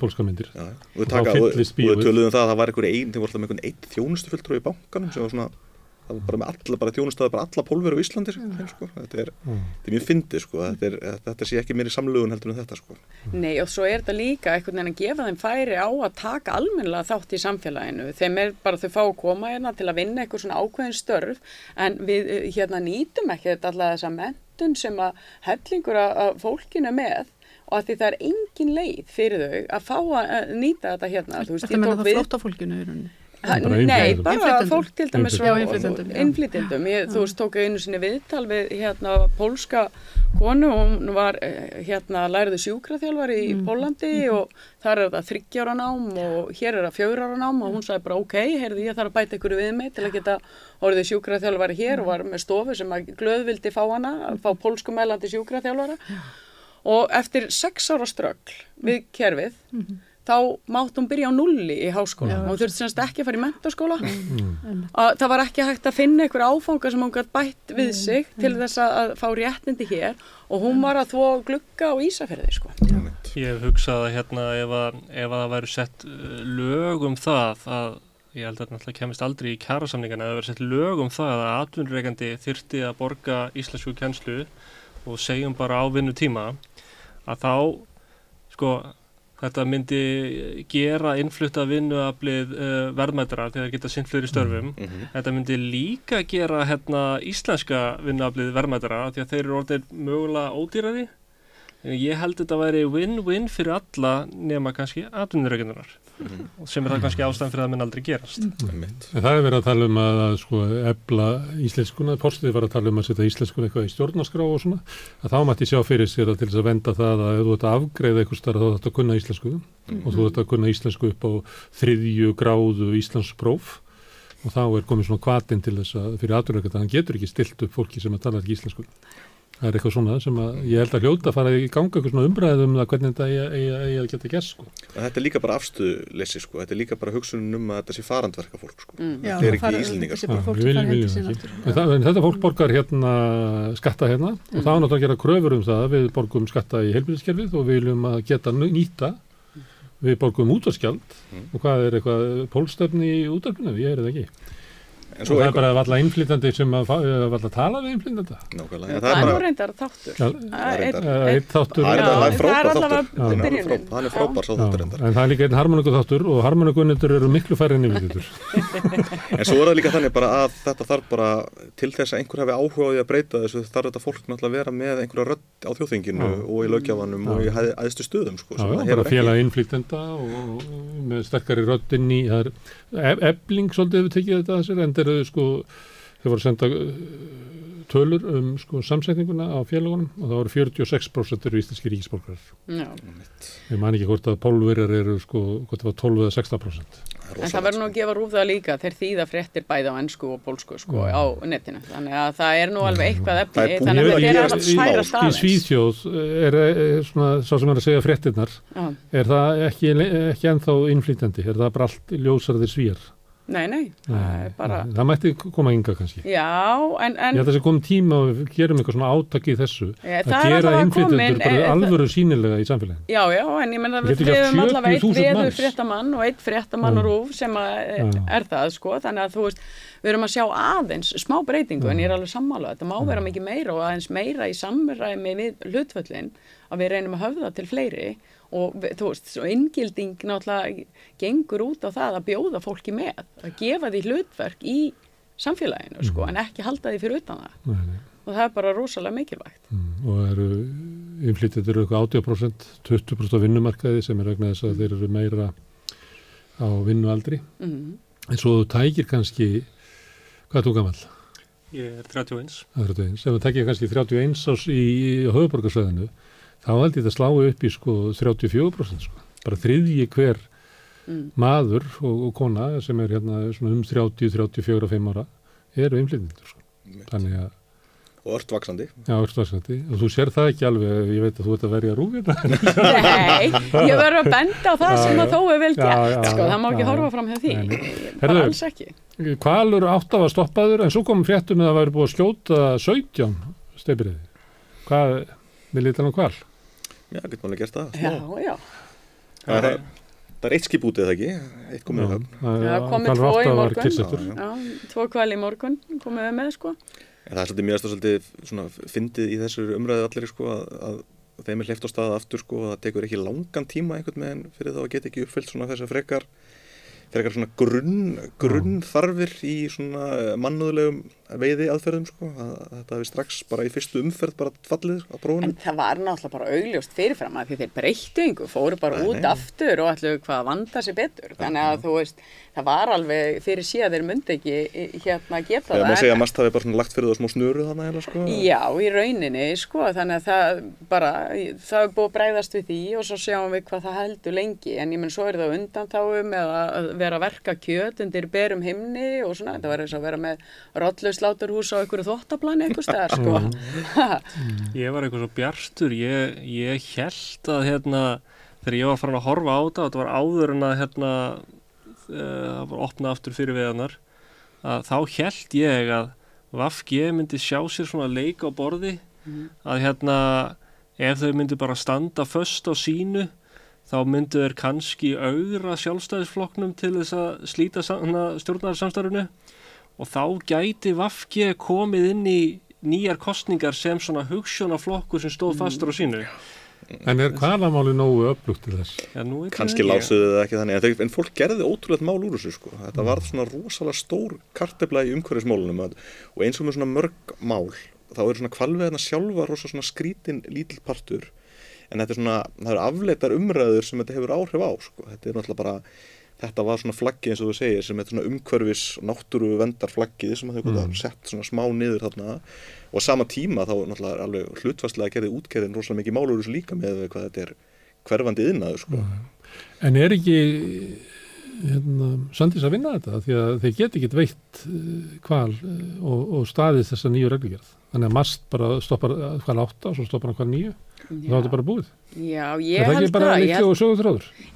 Já, og Og og, við töluðum um það að það var einhver einn, þeir voru alltaf með einhvern einn þjónustufulltrú í bankanum sem var svona, það var bara með alla, bara þjónustaði bara alla pólveru á Íslandi, sko, sko. Þetta, er, Mm. þetta er mjög fyndið, sko, þetta, er, þetta sé ekki meiri samlugun heldur en þetta, sko. Nei og svo er þetta líka einhvern veginn að gefa þeim færi á að taka almennilega þátt í samfélaginu. Þeim er bara þau fá að koma hérna til að vinna eitthvað svona ákveðin störf en við eh, hérna nýtum ekki þetta alltaf þessa mentun sem að hellingur að, að fólkinu er með og að því það er engin leið fyrir þau að fá að nýta þetta hérna. Þú Þetta meina það flóttafólkinu Nei, bara fólk til dæmis. Ég, þú veist, tók einu sinni viðtal við hérna pólska konu, hún var eh, hérna læriði sjúkraþjálfari í Pólandi og þar er það þryggjára nám og hér er það fjögurara nám og hún sagði bara ok, heyrði ég þarf að bæta ykkur við mig til að geta orðið sjúkraþjálfari hér og var með stofu sem að glöð vildi fá hana, að fá pólskumælandi sjúkraþjálfara. Og eftir sex ára ströggl við kerfið þá mátt hún byrja á nulli í háskóla. Hún þurfti semst ekki að fara í mentaskóla Mm. að það var ekki hægt að finna einhver áfanga sem hún gætt bætt við sig til þess að, að fá réttindi hér og hún var að þvó glugga á Ísafjörði sko. Ég hef hugsað að hérna ef að, ef að það væri sett uh, lög um það að ég held að þetta náttúrulega kemist aldrei í kjærasamningana að það væri sett lög um það að atvinnurreikandi þyrti að borga íslensku kjenslu og segjum bara á vinnutíma að þá sko þetta myndi gera innflutta vinnuaflið uh, verðmættara þegar þeir geta sinnt fleiri störfum Mhm. Þetta myndi líka gera hérna íslenska vinnuaflið verðmættara því að þeir eru orðið mögulega ódýrari. Ég held þetta væri win-win fyrir alla nema kannski atvinnureikindunar Mhm. Sem er það kannski ástæðan fyrir að minn aldrei gerast. Einmitt. En það er verið að tala um að, að sko, ebla íslenskuna, postið var að tala um að setja íslenskuna eitthvað í stjórnarskrá og svona, að þá mætti sjá fyrir sér að til þess að venda það að ef þú ert að afgreiða eitthvað starf þá þú ert að kunna íslensku og þú ert að kunna íslensku upp á þriðju gráðu íslenskpróf og þá er komið svona kvatin til þess að fyrir aðurökk að hann getur ekki stilt upp fólki sem að tala ekki íslensku. Það er eitthvað svona sem að ég held að hljóta að fara í ganga eitthvað svona umræðum um það hvernig þetta eigi- að geta gert sko. Þetta er líka bara afstuðleysi, sko. Þetta er líka bara hugsunum um að þetta sé farandverka fólk, sko. Mm. Þetta er ekki Íslendingar, þessi sko. en þetta fólk borgar hérna skatta hérna og það er náttúrulega að gera kröfur um það við borgum skatta í heilbyrðiskerfið og við viljum að geta nýta við borgum útvarskjald Mm. og hvað er eitthvað pólstefni í útvarpinu, En það er bara valla innflytandi sem að, valla tala við innflytanda nákvæmlega. Það það er nú bara, reyndar þáttur. Það það reyndar. Eitt þáttur það er það það frábær allavega þáttur. Hann er er frábær sá þáttur endar. en það er líka einn harmoníku þáttur og harmoníkunendur eru miklu færri en yfirþjóttur En svo er það líka þannig bara að þetta þarf bara til þess að einhver hafi áhuga á því að breyta þessu þarf þetta fólk náttúrulega að vera með einhverja rödd á þjóðþinginu og í lögjafanum og í æðstu stöðum ebling svolítið hefur tekið þetta að sér en þeir eru sko þeir voru senda uh, tölur um sko samsetninguna á félagunum og það voru 46% eru íslenski ríkisborgarar Já. ég man ekki hvort að pólverjar eru sko hvort það var 12 eða 16% En það verður nú að gefa rúf það líka, þeir þýða fréttir bæði á ennsku og pólsku sko á netinu. Þannig að það er nú alveg eitthvað efni, þannig að þetta er alveg smá, færa í staðins. Svíþjóð er, er svona sá sem er að segja fréttinnar Já. er það ekki, ekki ennþá innflytjandi? Er það bara allt ljósarðir svíjar Nei, nei, það er bara, það mætti koma ynga kannski. Já, en, en Ég held að það sé komið tíma og við gerum eitthvað svona átak í þessu Ég, að gera innflytjendur bara alvöru sínilega í samfélaginu. Já, já, en ég menna Við hefum allavega eitt 70.000 veður fréttamann og eitt fréttamann og rúf sem að Já. er það, sko, þannig að þú veist, við erum að sjá aðeins smá breytingu en ég er alveg sammála, þetta má vera mikið meira og aðeins meira í samræmi við hlutföllin að við reynum að höfða til fleiri og við- þú veist, svo inngilding náttúrulega gengur út á það að bjóða fólki með, að gefa því hlutverk í samfélaginu, sko, en ekki halda því fyrir utan það Nei, nei. og það er bara rosalega mikilvægt. Mm, og eru innflytjendur eru eitthvað 80%, 20% á vinnumarkaði sem er vegna þess að þeir eru meira á vinnualdri. Mm. En svo þú tækir kannski, hvað er þú gammal? Ég er 31. Það er 31. Ef þú tækir kannski 31 ás í, í höfuborgarsvæðinu, þá held ég það slái upp í sko 34%. Sko. Bara þriðji hver Mm. maður og, og kona sem er hérna svona um 30, 34, 5 ára eru innflytjendur sko. þannig að og ört vaksandi Já, örtvarsandi. Og þú sér það ekki alveg, ég veit að þú ert að verja rúfina. Nei, ég verður að benda á það Já, sem að þó er vel gert, sko, það má ekki já, horfa fram hjá því, bara alls ekki. Hvalur átt af að stoppaður, en svo kom fréttum að það væri búið að skjóta 17 steipiriði. Hvað, við lítan á hval? Já, getur maður gert það Já, já, Það er, það er eitt skip útið eða ekki, eitt komið í höfn Já, komið tvo í morgun. Já, já. já, tvo kvæli í morgun komum við með, sko. En það er svolítið mjög svolítið svona fyndið í þessu umræðu allir sko að, að þeim er hleyft á staða aftur sko að það tekur ekki langan tíma einhvern veginn fyrir þá að geta ekki uppfyllt svona þessar frekar frekar svona grunn, grunn þarfir í svona mannúðlegum veiði aðferðum sko að, að þetta hefur strax bara í fyrstu umferð bara fallið á En prófunum. það var náttúrulega bara augljóst fyrirfram að því þeir breyttu yngu, fóru bara út nei. aftur og ætlu hvað að vanda sér betur. Þannig að þú veist, það var alveg fyrir síðan þeir myndi ekki eh, hérna geta Þegar það. maður segja að mast hafi bara lagt fyrir það smá snöru þannig hérna sko. Já, í rauninni, sko, þannig að það bara, það er búið að breyðast við því og svo sjáum við hvað það heldur lengi, en ég menn svo er það undantáum eða að vera að verka kjöt undir berum himni og svona, þetta var eins og að vera með rollusláturhús á einhverju þvottaplani eitthvað stæðar, sko. Ég var eitthvað svo bjarstur, ég, ég held að hérna, þegar ég var farin að horfa á þetta, þetta var áður en að hérna, uh, það var opnað aftur fyrir veðanar, að þá held ég að Vafge myndi sjá sér svona leik á borði, að hérna, ef þau myndi bara standa föst á sínu, þá myndu þeir kannski auðra sjálfstæðisflokknum til þess að slíta stjórnarsamstarfinu og þá gæti Vafge komið inn í nýjar kostningar sem svona hugssjónaflokkur sem stóð fastur á sínu. En er hvalamáli nógu öflugt til þess? Kannski ekki. lásuðu það ekki þannig en, en fólk gerði ótrúlega mál úr þessu sko. þetta varð svona rosalega stór kartefla í umhverfismálunum og eins og með svona mörg mál þá eru svona kvalveðna sjálfa rosa svona skrítin lítill partur en þetta er svona, það eru afleitar umræður sem þetta hefur áhrif á sko. þetta er náttúrulega bara þetta var svona flaggi eins og þú segir sem er svona umhverfis og náttúru vendar flaggið sem þau mm. sett svona smá niður þarna og á sama tíma þá náttúrulega er alveg hlutfastlega gerði útgerðin rosalega mikið málur þessu líka með hvað þetta er hverfandi yðnaður sko. En er ekki hérna, Sandís að vinna þetta? Því að þeir get ekki veitt uh, hval uh, og, og staðið þessa nýju reglugjörð. Þannig að mast bara stoppar uh, hval átta og svo stoppar hann hval nýju. Þá er þetta bara búið. Já, ég það held það, ég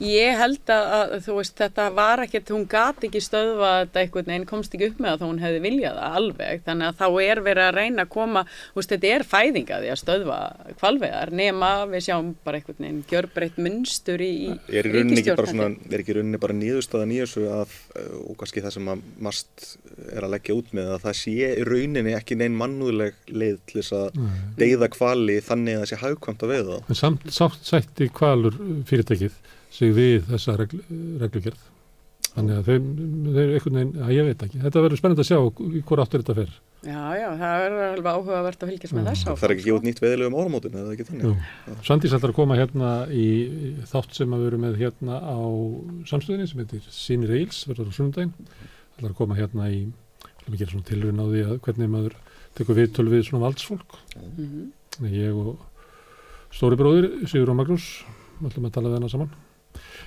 ég held að, að þú veist, þetta var ekkert, hún gat ekki stöðva þetta einhvern veginn, komst ekki upp með það þó hún hefði viljað það alveg, þannig að þá er verið að reyna að koma, þú veist, þetta er fæðingaði að stöðva kvalveðar, nema við sjáum bara einhvern veginn gjörbreytt munstur í, í er í rauninni ekki bara ríkisstjórn, svona, er ekki í rauninni bara nýðustöðan í þessu að, uh, og kannski það sem að mast er að leggja út með að það sé í rauninni ekki neinn mannúðleg leið til þess að deyða kvali þannig að það sé hagkvæmt að þá. Samt sátt sætti hvalur uh, fyrirtækið sig við þessa regl, reglugjörð. Þannig að þeir, þeir einhvern veginn, að ég veit ekki. Þetta verður spennandi að sjá hvort áttur þetta fer. Já, já, það er alveg áhugavert að fylgjast með þess Það þarf ekki út nýtt veðilegum áramótin eða ekki þannig. Jú. Svandís ætlar að koma hérna í þátt sem að við erum með hérna á samstöðinni sem heitir Sýnir Eils, verður á sundaginn. ætlar að koma hérna í, ætlar að gera svona tilrun á því að hvernig maður tekur viðtöl við svona valdsfólk. Mhm. Þannig Ég og stóri bróðir, Sigur og Magnús, við ætlum að tala við hana saman.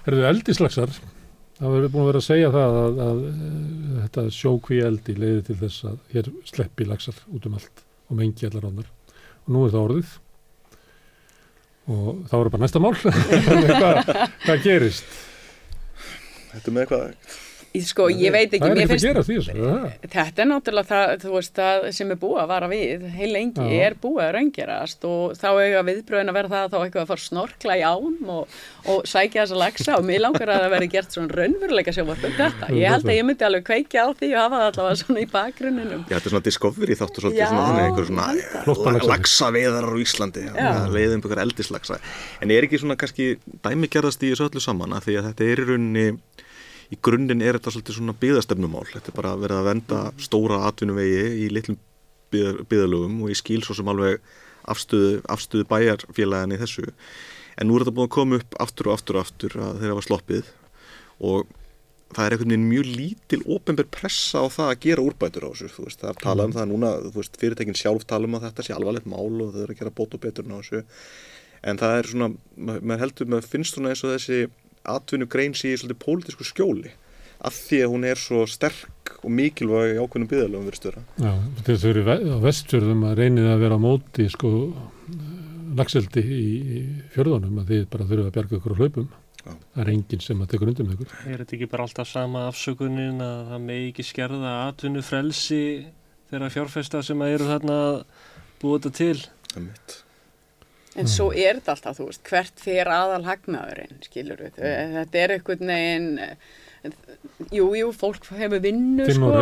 Herðu eldislagsar, það verður búin að vera að segja það að, að, að þetta sjókví eldi leiði til þess að hér sleppi lagsar út um allt og mengi allar ánar. Og nú er það orðið og þá er bara næsta mál. hvað, gerist? Þetta með eitthvað, Sko, ég veit ekki, Það er mér ekkert að finnst gerast í þessu. Þetta er náttúrulega það, þú veist, það sem er búið að vara við, heil lengi Já. er búið að raungerast og þá eiga viðbröðin að vera það að þá eitthvað að fara snorkla í ám og, og sækja þessa lagsa og mér langar að það veri gert svona raunveruleika sjóvarp um þetta. Ég held að ég myndi alveg kveikja á því og hafa það allavega svona í bakgrunninum. já þetta er svona discovery þáttur svolítið svona þannig í að að grunninn er þetta svolítið svona byðastefnumál þetta er bara verið að venda stóra atvinnuvegi í litlum byðalögum og ég skil svo sem alveg afstöðu, afstöðu bæjarfélagin í þessu. En nú er þetta búin að koma upp aftur og aftur og aftur að þeirra var sloppið og það er einhvern veginn mjög lítil ofinber pressa á það að gera úrbætur á þessu veist, það er talað um það núna, veist, fyrirtækin sjálf tala um að þetta sé alvarlegt mál og þau eru að gera bót og betur en það er svona, ma- maður heldur, maður finnst svona eins og þessi atvinnugrein sé í svolítið pólitísku skjóli að því að hún er svo sterk og mikilvæg í ákveðnum byggðalöfum verið störa. Já, að vera á vestfjörðum að reynið að vera á móti sko lagseldi í, fjörðunum að þið bara þurfum að bjarga ykkur á hlaupum. Já. Það er enginn sem að tekur undir með ykkur. Er þetta ekki bara alltaf sama afsökunin að það megi ekki skerða atvinnu frelsi þeirra fjárfesta sem að eru þarna að búa þetta til? Það er mitt. En svo er þetta alltaf, þú veist, hvert fyrir aðal hagnaðurinn, skilur við. Þetta er einhvern veginn, eh, jú, jú, fólk hefur vinnu, Til sko.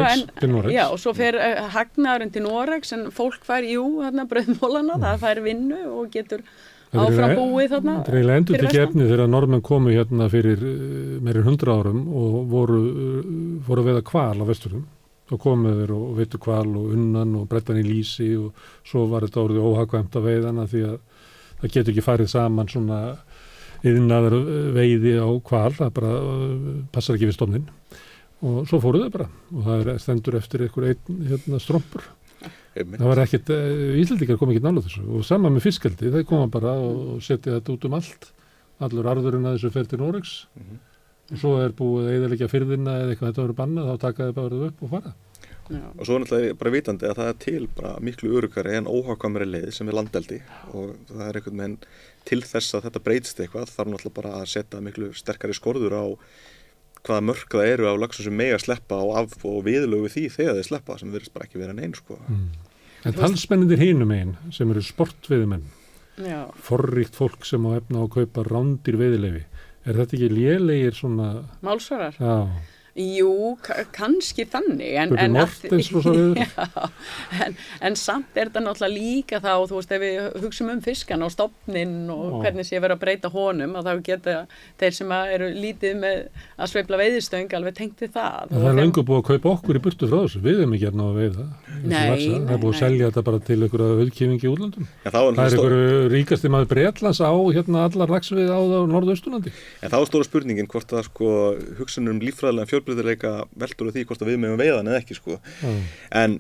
Noregs, og svo fer uh, hagnaðurinn til Noregs, en fólk fær, jú, þarna bröðmólana, það fær vinnu og getur áfram búið þarna. Það er eiginlega endur fyrir til gefni þegar normenn komu hérna fyrir uh, meirinn hundra árum og voru, voru að veiða kval á vesturum. Þá komu þeir og veitu kval og unnan og brettan í lýsi og svo var þetta orðið óhagkvæmt að veiðana því að það getur ekki farið saman svona yðnaðar veiði á kval, það bara passar ekki við stofnin. Og svo fóru þau bara og það er stendur eftir einhver einn hérna. Einmitt. Það var ekkert, Íslandikar kom ekki nála þessu og sama með fiskaldi, þeir koma bara og setja þetta út um allt, allur arðurinn að þessu fer til Noregs Mhm. og svo er búið að eðalegja fyrðina eða eitthvað þetta verður bannað, þá taka þeir bara upp og fara. Já. Og svo er náttúrulega bara vitandi að það er til bara miklu örugari en óhákvæmari leið sem er landeldi og það er einhvern veginn til þess að þetta breytist eitthvað þarf náttúrulega bara að setja miklu sterkari skorður á hvaða mörk það eru af lagsum sem mega sleppa og, af, og viðlögu því þegar þeir sleppa sem verðist bara ekki vera neinn sko. En talsmennindir hinum einn sem eru sportveðumenn, Já. forríkt fólk sem á efna á að kaupa rándir veðilefi, er þetta ekki lélegir svona, Málsvarar? já, Jú, ka- kannski þannig. En, en? Já, en, en samt er þetta náttúrulega líka þá, þú veist, ef við hugsum um fiskan og stopnin og Já. hvernig sé verið að breyta honum, að þá geta þeir sem að eru lítið með að sveifla veiðistöng alveg tengt við það. Það er lengur búið að kaupa okkur í burtu frá þessu, við erum ekki hérna að veiða. það nei, er búið að selja þetta bara til einhverja. En þá er, Það er einhverju ríkasti maður Breitlands á hérna allar lagsvið á norðausturlandi. en þá er stóra spurningin hvort að sko, fjölbreytileika veldur á því hvort við meðum veiðan eða ekki sko. Já. En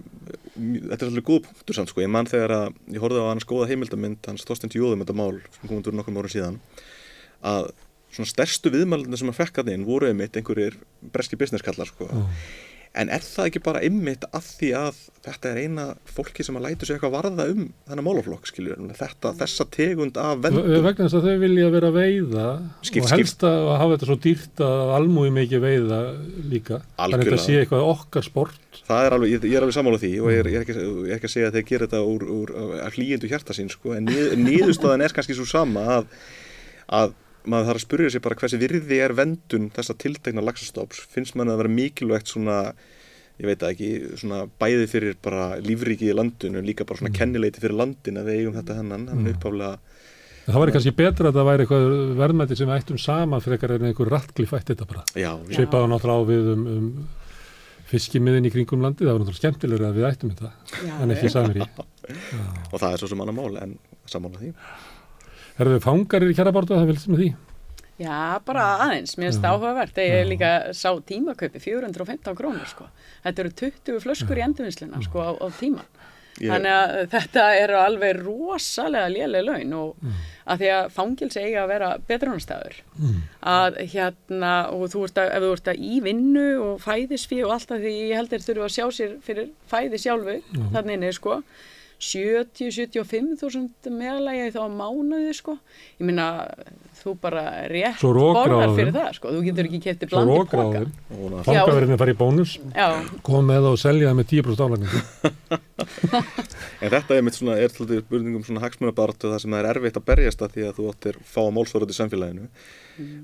þetta er svolítið góð punktur samt sko. Ég man þegar að ég horfði á hans góða heimildamind, hans Þorstein Jóðum þetta mál sem kom út úr nokkrum árum síðan að svona stærstu viðmælunir sem að fekk að inn voru einmitt einhverjir breski businesskallar sko. Já. En er það ekki bara einmitt að því að þetta er eina fólki sem að lætu sig eitthvað varða um þennan málaflokk, skiljur, þetta, þessa tegund af vendum. Vegna þess að þau vilja vera veiða Skipt, og helst að hafa þetta svo dýrt að almúi mikið veiða líka. Þannig að þetta sé eitthvað okkar sport. Það er alveg, ég, ég er alveg sammála því og ég er, ég er, ekki, ég er ekki að segja að þeir gera þetta úr, úr hlýjendu hjarta sín sko, en nið, niðurstaðan er kannski svo sama að, að maður þarf að spyrja sig bara hversi virði er vendun þessa tiltekna laxastóps, finnst mann að vera mikilvægt svona, ég veit ekki, svona bæði fyrir bara lífriki í landinu, líka bara svona kennileiti fyrir landin að við eigum þetta hennan, hann er uppáflega En Það væri kannski betra að það væri eitthvað verðmætti sem við ættum saman frekar en einhver rattlif ætti þetta bara. Já, Já. Svipaðu náttúrulega á við um, um fiskimiðin í kringum landi, það var náttúrulega skemmtilegur að við ættum þetta, Já, en ekki samir í. og það er svo sem annar mál en sammála því. Erum við fangar í kjærabártu að það vilst með því? Já, bara aðeins, mér finnst það áhugavert. Ég Já. líka sá tímakaupi 415 krónur, sko. Þetta eru 20 flöskur í endurvinnsluna, sko, á, á tíman. Ég, Þannig að þetta eru alveg rosalega lélega laun og Mm. að því að fangils eiga að vera betrunarstæður. Mm. Að hérna, og þú ert að, ef þú ert að í vinnu og fæðisfí og allt að því ég held þeir þurfa að sjá sér fyrir fæði sjálfu, Já. þannig inni, sko. 70-75 þúsund meðalagi þá á mánuði, sko. Ég minna, þú bara rétt borgar fyrir það, sko. Þú getur ekki kefti Svo blandi og það- fangaverðinni fara í bónus, Já, koma með það og selja það með 10% álagningu. En þetta er mitt svona, er til spurningum svona hagsmunabartu það sem það er erfitt að berjast að því að þú áttir fá málsvarað í samfélaginu.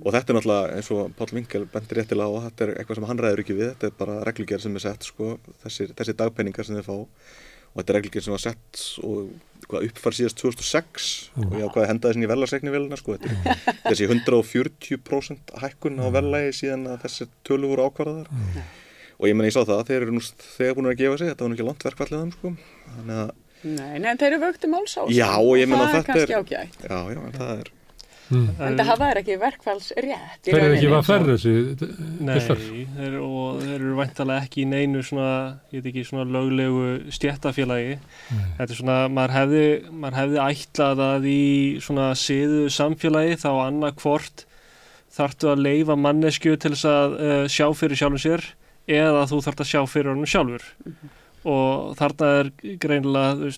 Og þetta er náttúrulega eins og Páll Vinkel bendir réttilega á að þetta er eitthvað sem hann ræður ekki við, þetta er bara reglugjör sem er sett sko, þessir, þessir dagpenningar sem þið fá og þetta er reglugjör sem var sett og hvað uppfær síðast 2006 og ég ákvaði að henda þessin í verðlagsreiknivélina sko, þetta er þessi 140% hækkun á verðlagi síðan að þessi tölu voru ákvarðar og ég menna ég sá það, þeir eru nú þegar búin að gefa sig, þetta var nú ekki langt verkfallið þeim sko, þannig að nei, nei, þeir eru vöktu máls á. Já, og ég meina það er þetta er- ágætt. Já, já, en það er Mm. En það hafa ekki verkfalls rétt Þeir eru ekki að ferra þessi Nei, þeir, og þeir eru væntalega ekki í neinu svona, ég veit ekki, svona löglegu stjættafélagi. Þetta er svona, maður hefði, maður hefði ætlað að í svona siðu samfélagi þá annað hvort þarftu að leifa mannesku til þess að uh, sjá fyrir sjálfum sér eða þú þarft að sjá fyrir honum sjálfur og þarna er greinilega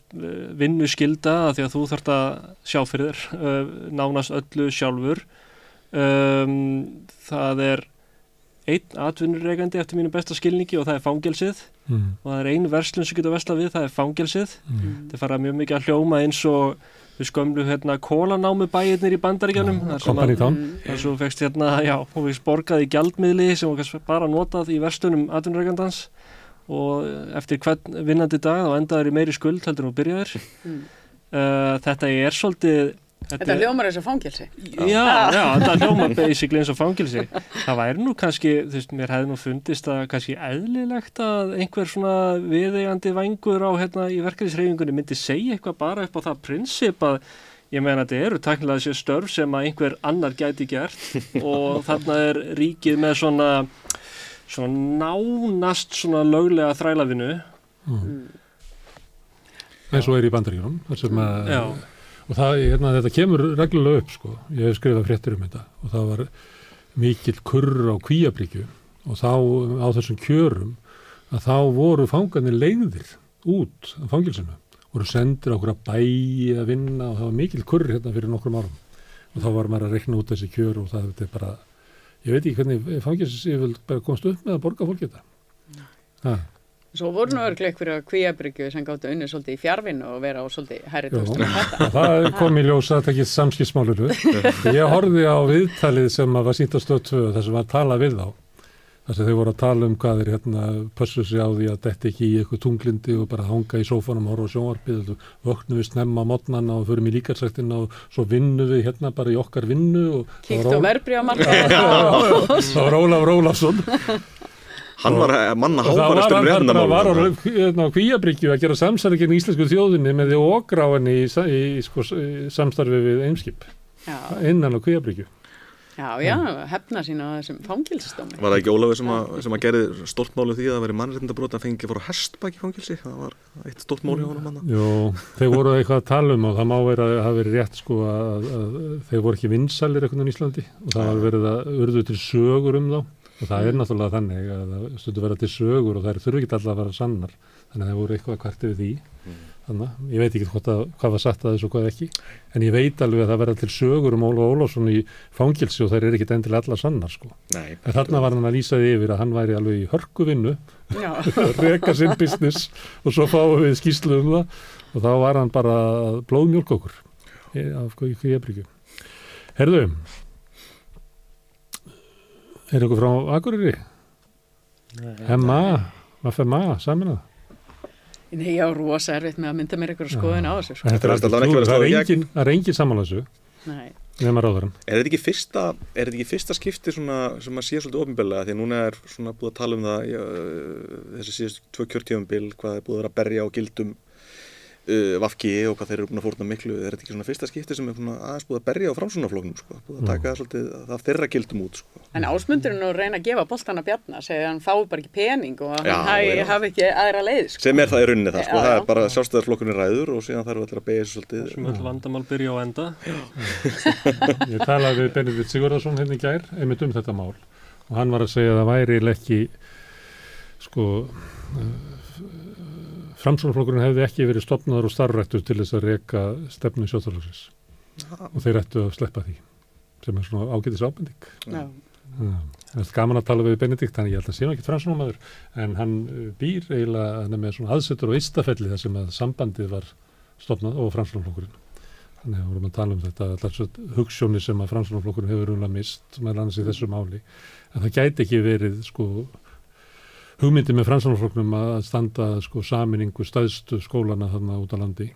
vinnu skilda að því að þú þarft að sjá fyrir þér uh, nánast öllu sjálfur. Um, það er einn atvinnureikandi eftir mínu besta skilningi og það er fangelsið. Mm. og það er einu verslun sem getur vesla við, það er fangelsið. Mm. þetta fara mjög mikið að hljóma eins og við skömmlu hérna kólanámu bæirnir í bandaríkjanum þar sem Company að- Town þar þú fegst hérna, já, þú fegst borgað í gjaldmiðli sem þú kannski bara notað í verslunum atvinnureikandans og eftir hvern vinnandi dag þá endaður í meiri skuld heldur en þú byrjaðir Mm. uh, þetta er svolítið Þetta hljómar eins og fangilsi. Já, já, þetta hljóma basically eins og fangilsi. Það væri nú kannski, þú veist, mér hefði nú fundist að kannski eðlilegt að einhver svona viðeigandi vangur á hérna í verkefnisreifingunni myndi segja eitthvað bara upp á það prinsip að ég meina þetta eru taknilega þessi störf sem að einhver annar gæti gert og þarna er ríkið með svona svona nánast svona löglega þrælafinu eins og er í bandaríunum og það, hérna, þetta kemur reglulega upp sko. ég hef skrifað fréttir um þetta. Og það var mikill kurr á kvíabríkju og þá á þessum kjörum að þá voru fangarnir leiðir út af fangilsinu voru sendir á okkur að bæi að vinna og það var mikill kurr hérna fyrir nokkrum árum. Og þá var maður að rekna út þessi kjör og það er bara ég veit ekki hvernig fangilsis ég vil bara komast upp með að borga fólki þetta. Ha, Svo voru nú örglega að kvíabryggju sem gáttu unni svolítið í fjárvinu og vera á svolítið hærri Já. tóstum það kom í ljósa að tekja samskipsmálinu ég horfði á viðtalið sem að var sínt á stöð 2 þar sem var að tala við þá þar sem þau voru að tala um hvað er hérna pössu sig á því að þetta ekki í eitthvað tunglindi og bara hanga í sófanum horfa á sjónvarpið og vöknum við snemma mótnana og förum í líkarsæktina og svo vinnum við hérna bara í okkar vinnu Kíkt á verbrið á marka. það var Ólaf Rólafsson Hann var að manna og það var hérna var á, hérna, á kvíabryggju að gera samstarfingin í íslensku þjóðinni með því að okra á henni í, sa- í, sko, í samstarfi við einskip Já, innan á kvíabryggju já, já, hefna sín á þessum fangilsistómi. Var það ekki Ólafur sem að, sem að gerði stórt máli því að það veri mannreitindabrót að fengi fór á hestbæk í fangilsi það var eitt stórt máli á honum hann Jó, þeir voru eitthvað að tala um og það má vera að hafa verið rétt sko að, að þeir voru ekki vinsælir eitthvað í Íslandi og það var verið að urðu til sögur um þá. Og það er náttúrulega þannig að það stundu vera til sögur og það þurfi ekki alltaf að vera sannar. Þannig að það þannig að ég veit ekki að, hvað var satt að þessu og hvað ekki en ég veit alveg að það verða til sögur um Óla Ólafsson í fangilsi og þær er ekki endilega allar sannar sko Nei, en þarna var hann að lýsa því yfir að hann væri alveg í hörku vinnu Já, að reka sinn business og svo fáum við skýslu um það og þá var hann bara að blóðmjólk okkur af hvað ég bryggju. Herðu, er ykkur frá Akureyri? MA, FMA, saminað? Nei, já, rosa erfitt með að mynda mér ykkur skoðun á þessu. Sko. Þetta er allavega ekki verið að er í engin, það er engin samanlega þessu, Nei, nema ráðurum. Er þetta ekki fyrsta, er þetta ekki fyrsta skipti svona, sem að sé svolítið ofinbeglega því að núna er svona búið að tala um það já, þessi síðust tvö kjörtífumbil hvað er búið að vera að berja á gildum uh, vafki og hvað þeir eru búin að fórna miklu er þetta ekki svona fyrsta skipti sem er svona aðeins búið að berja á framsunaflóknum sko, búið að taka svolítið það þeirra gildum út sko. en ásmundurinn nú reyna að gefa boltan að bjarna, segja hann fái bara ekki pening og hann hafi, já. hafi ekki aðra leið, sko. sem er það í rauninni það, sko, Já, það er bara sjálfstæðarflokkurinn ræður og síðan þarf allir að sér svolítið. Sem öll vandamál byrja á enda. Ég talaði við Benedikt Sigurðarsson hérna í gær, einmitt um þetta mál. Og hann var að segja að það væri ekki sko framsónaflokkurinn hefði ekki verið stopnaður og starfrættur til þess að reka stefnu sjóþarflokksins og þeir ættu að sleppa því sem er svona ágætis ábending. Já. Það er gaman að tala við Benedikt, hann ég held að sé nú ekki framsónamaður en hann uh, býr eiginlega hann er með svona aðsetur og eistafelli þar sem að sambandið var stopnað og framsónaflokkurinn Þannig að vorum að tala um þetta, allar svo hugssjóni sem að framsvonarflokkurinn hefur unna mist með annars í þessu máli. En það gæti ekki verið sko hugmyndi með framsvonarflokknum að standa sko saminningu staðstu skólana þarna út á landi.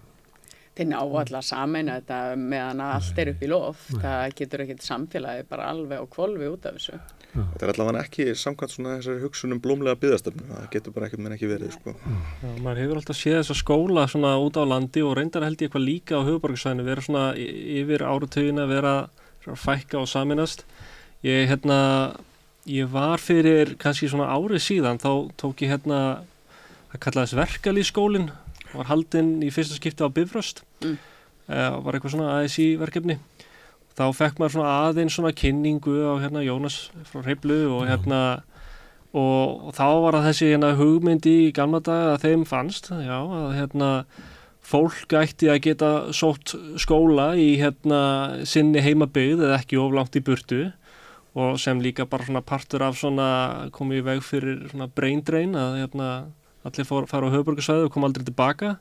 Þeir ná alltaf saman þetta meðan að allt er upp í loft. Það getur ekkert samfélagi bara alveg á kvolvi út af þessu. Þetta er allavega ekki samkvæmt svona þessari hugsunum blómlega byggðastöfnu, það getur bara ekkert menn ekki verið sko. Já, maður hefur alltaf séð þessa skóla svona út á landi og reyndar held ég eitthvað líka á höfuborgarsvæðinu vera svona yfir áratögin að vera fækka og saminast ég hérna ég var fyrir kannski svona árið síðan þá tók ég hérna það kallaðist verkalýskólin var haldinn í fyrsta skipti á Bifröst. Mm. uh, var eitthvað svona ASI verkefni. Þá fekk maður svona aðeins svona kynningu á hérna Jónas frá Reiblu og hérna og, og þá var það þessi hérna hugmyndi í gamla dag að þeim fannst já, að hérna fólk ætti að geta sótt skóla í hérna sinni heimabygð eða ekki oflangt í burtu og sem líka bara svona partur af svona komið í veg fyrir svona brain drain að hérna allir fór, fara á höfburgarsvæðu og koma aldrei tilbaka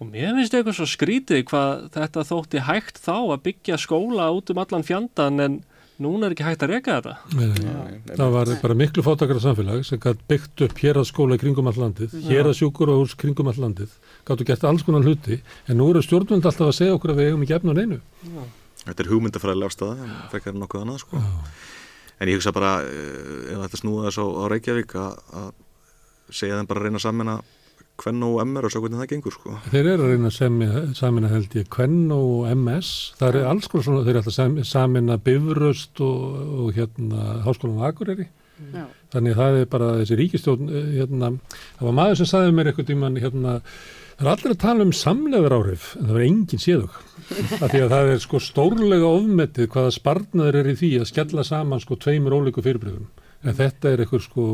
og mér finnst eitthvað svo skrítið hvað þetta þótti hægt þá að byggja skóla út um allan fjandan en núna er ekki hægt að reyka þetta. Nei, nei. Það var bara miklu fótakara samfélag sem gætt byggt upp hér að skóla í kringum all landið, hér að sjúkur og hús kringum all landið, gáttu gert alls konar hluti en nú eru stjórnvöld alltaf að segja okkur að við eigum ekki efna neinu. Já. Þetta er hugmyndafræðilega ástæða en það er nokkuð annað sko. En ég hugsa bara, ef þetta snúða þess á, á Reykjavík að segja þeim bara að reyna að samina Kvenn og MR og svo hvernig það gengur sko. Þeir eru að reyna að samina held ég Kvenn og MS, það eru alls konar svona, þeir eru alltaf samina Bifröst og, og hérna Háskólan og Akureyri, Já. þannig það er bara þessi ríkistjón, eh, hérna, það var maður sem sagði mér eitthvað tíman, hérna, það er allir að tala um samlegar áhrif, en það var engin séðug, af því að það er sko stórlega ofmettið hvaða sparnaður er í því að skella saman sko tveimur ólíku fyrirbreyðum en þetta er einhver sko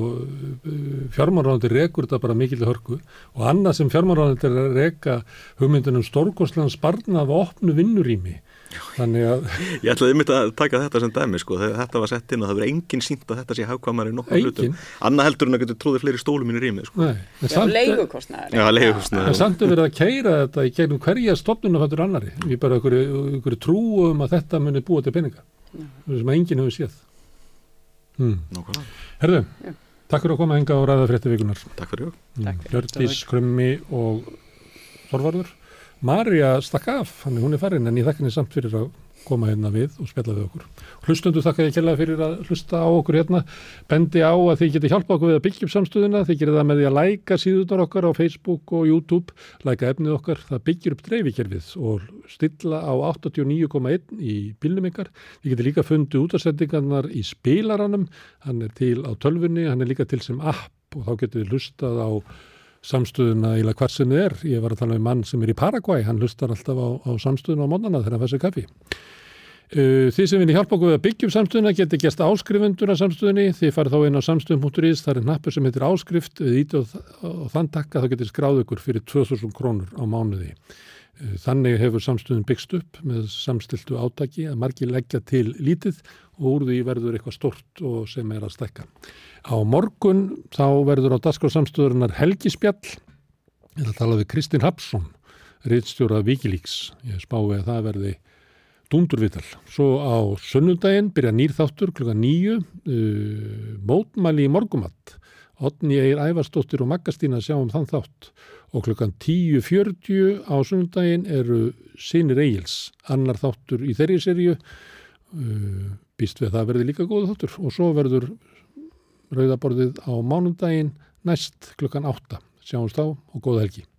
fjármáránandi rekur þetta bara mikil hörku. Og annað sem fjármáránandi er að reka hugmyndunum stórgóðslega sparna af opnu vinnurými þannig að Ég ætlaði myndi að taka þetta sem dæmi sko þetta var sett inn og það verið engin sínt að þetta sé hafkvamari nokkuð hlutum, annað heldur en að getur tróðið fleiri stólum inn í rými sko. Já, leigukostnaður Já, leigukostnaður En samt er verið að keira þetta í gegnum hverja stofnuna fættur annari, við bara einhverju trúum að þetta muni búa til peninga sem enginn hefur séð Hmm. Herðu, Já. takk fyrir að koma enga á ræða frétti vikunar. Takk fyrir. Krummi og Þorvarður. Marja stakk af, hann er farin en ég þakka henni samt fyrir að koma hérna við og spjalla við okkur. Hlustundu þakka ég kella fyrir að hlusta á okkur hérna. Bendi á að þið geti hjálpa okkur við að byggja upp samstöðuna. Þið gerir það með því að læka síðunar okkar á Facebook og YouTube, læka efnið okkar. Það byggir upp dreifikerfið og stilla á 89,1 í bílnum ykkar. Þið getur líka fundið útarsendingarnar í spilaranum. Hann er til á tölfunni, hann er líka til sem app og þá getur þið hlustað á samstöðuna í hvað sem þið er. Ég var að tala um mann sem er í Paraguay, hann hlustar alltaf á, á samstöðuna á mónana þegar hann fæsir kaffi. Uh, þið sem vilja hjálpa okkur við að byggja upp samstöðuna getur gæst áskrifendur af samstöðunni þið farið þá inn á samstöðum.is það er nappur sem heitir áskrift við íti og, og þann takka þá getur skráð ykkur fyrir 2000 krónur á mánuði þannig hefur samstöðun byggst upp með samstiltu átaki að margi leggja til lítið og úr því verður eitthvað stort og sem er að stekka á morgun þá verður á dasgráðsamstöðurinnar Helgispjall ég ætla að tala við Kristinn Hapsson rittstjóra Vikilíks ég spái að það verði Dúndurvital. Svo á sunnundaginn byrja nýrþáttur klukka nýju, uh, mótmæli í morgumatt. Otni Eir Ævarsdóttir og Maggastína sjáum þann þátt og klukkan 10.40 á sunnundaginn eru Sinir Eils, annar þáttur í þeirri serju, uh, býst við að það verði líka góða þáttur og svo verður rauðaborðið á mánundaginn næst klukkan 8. Sjáumst þá og góða helgi.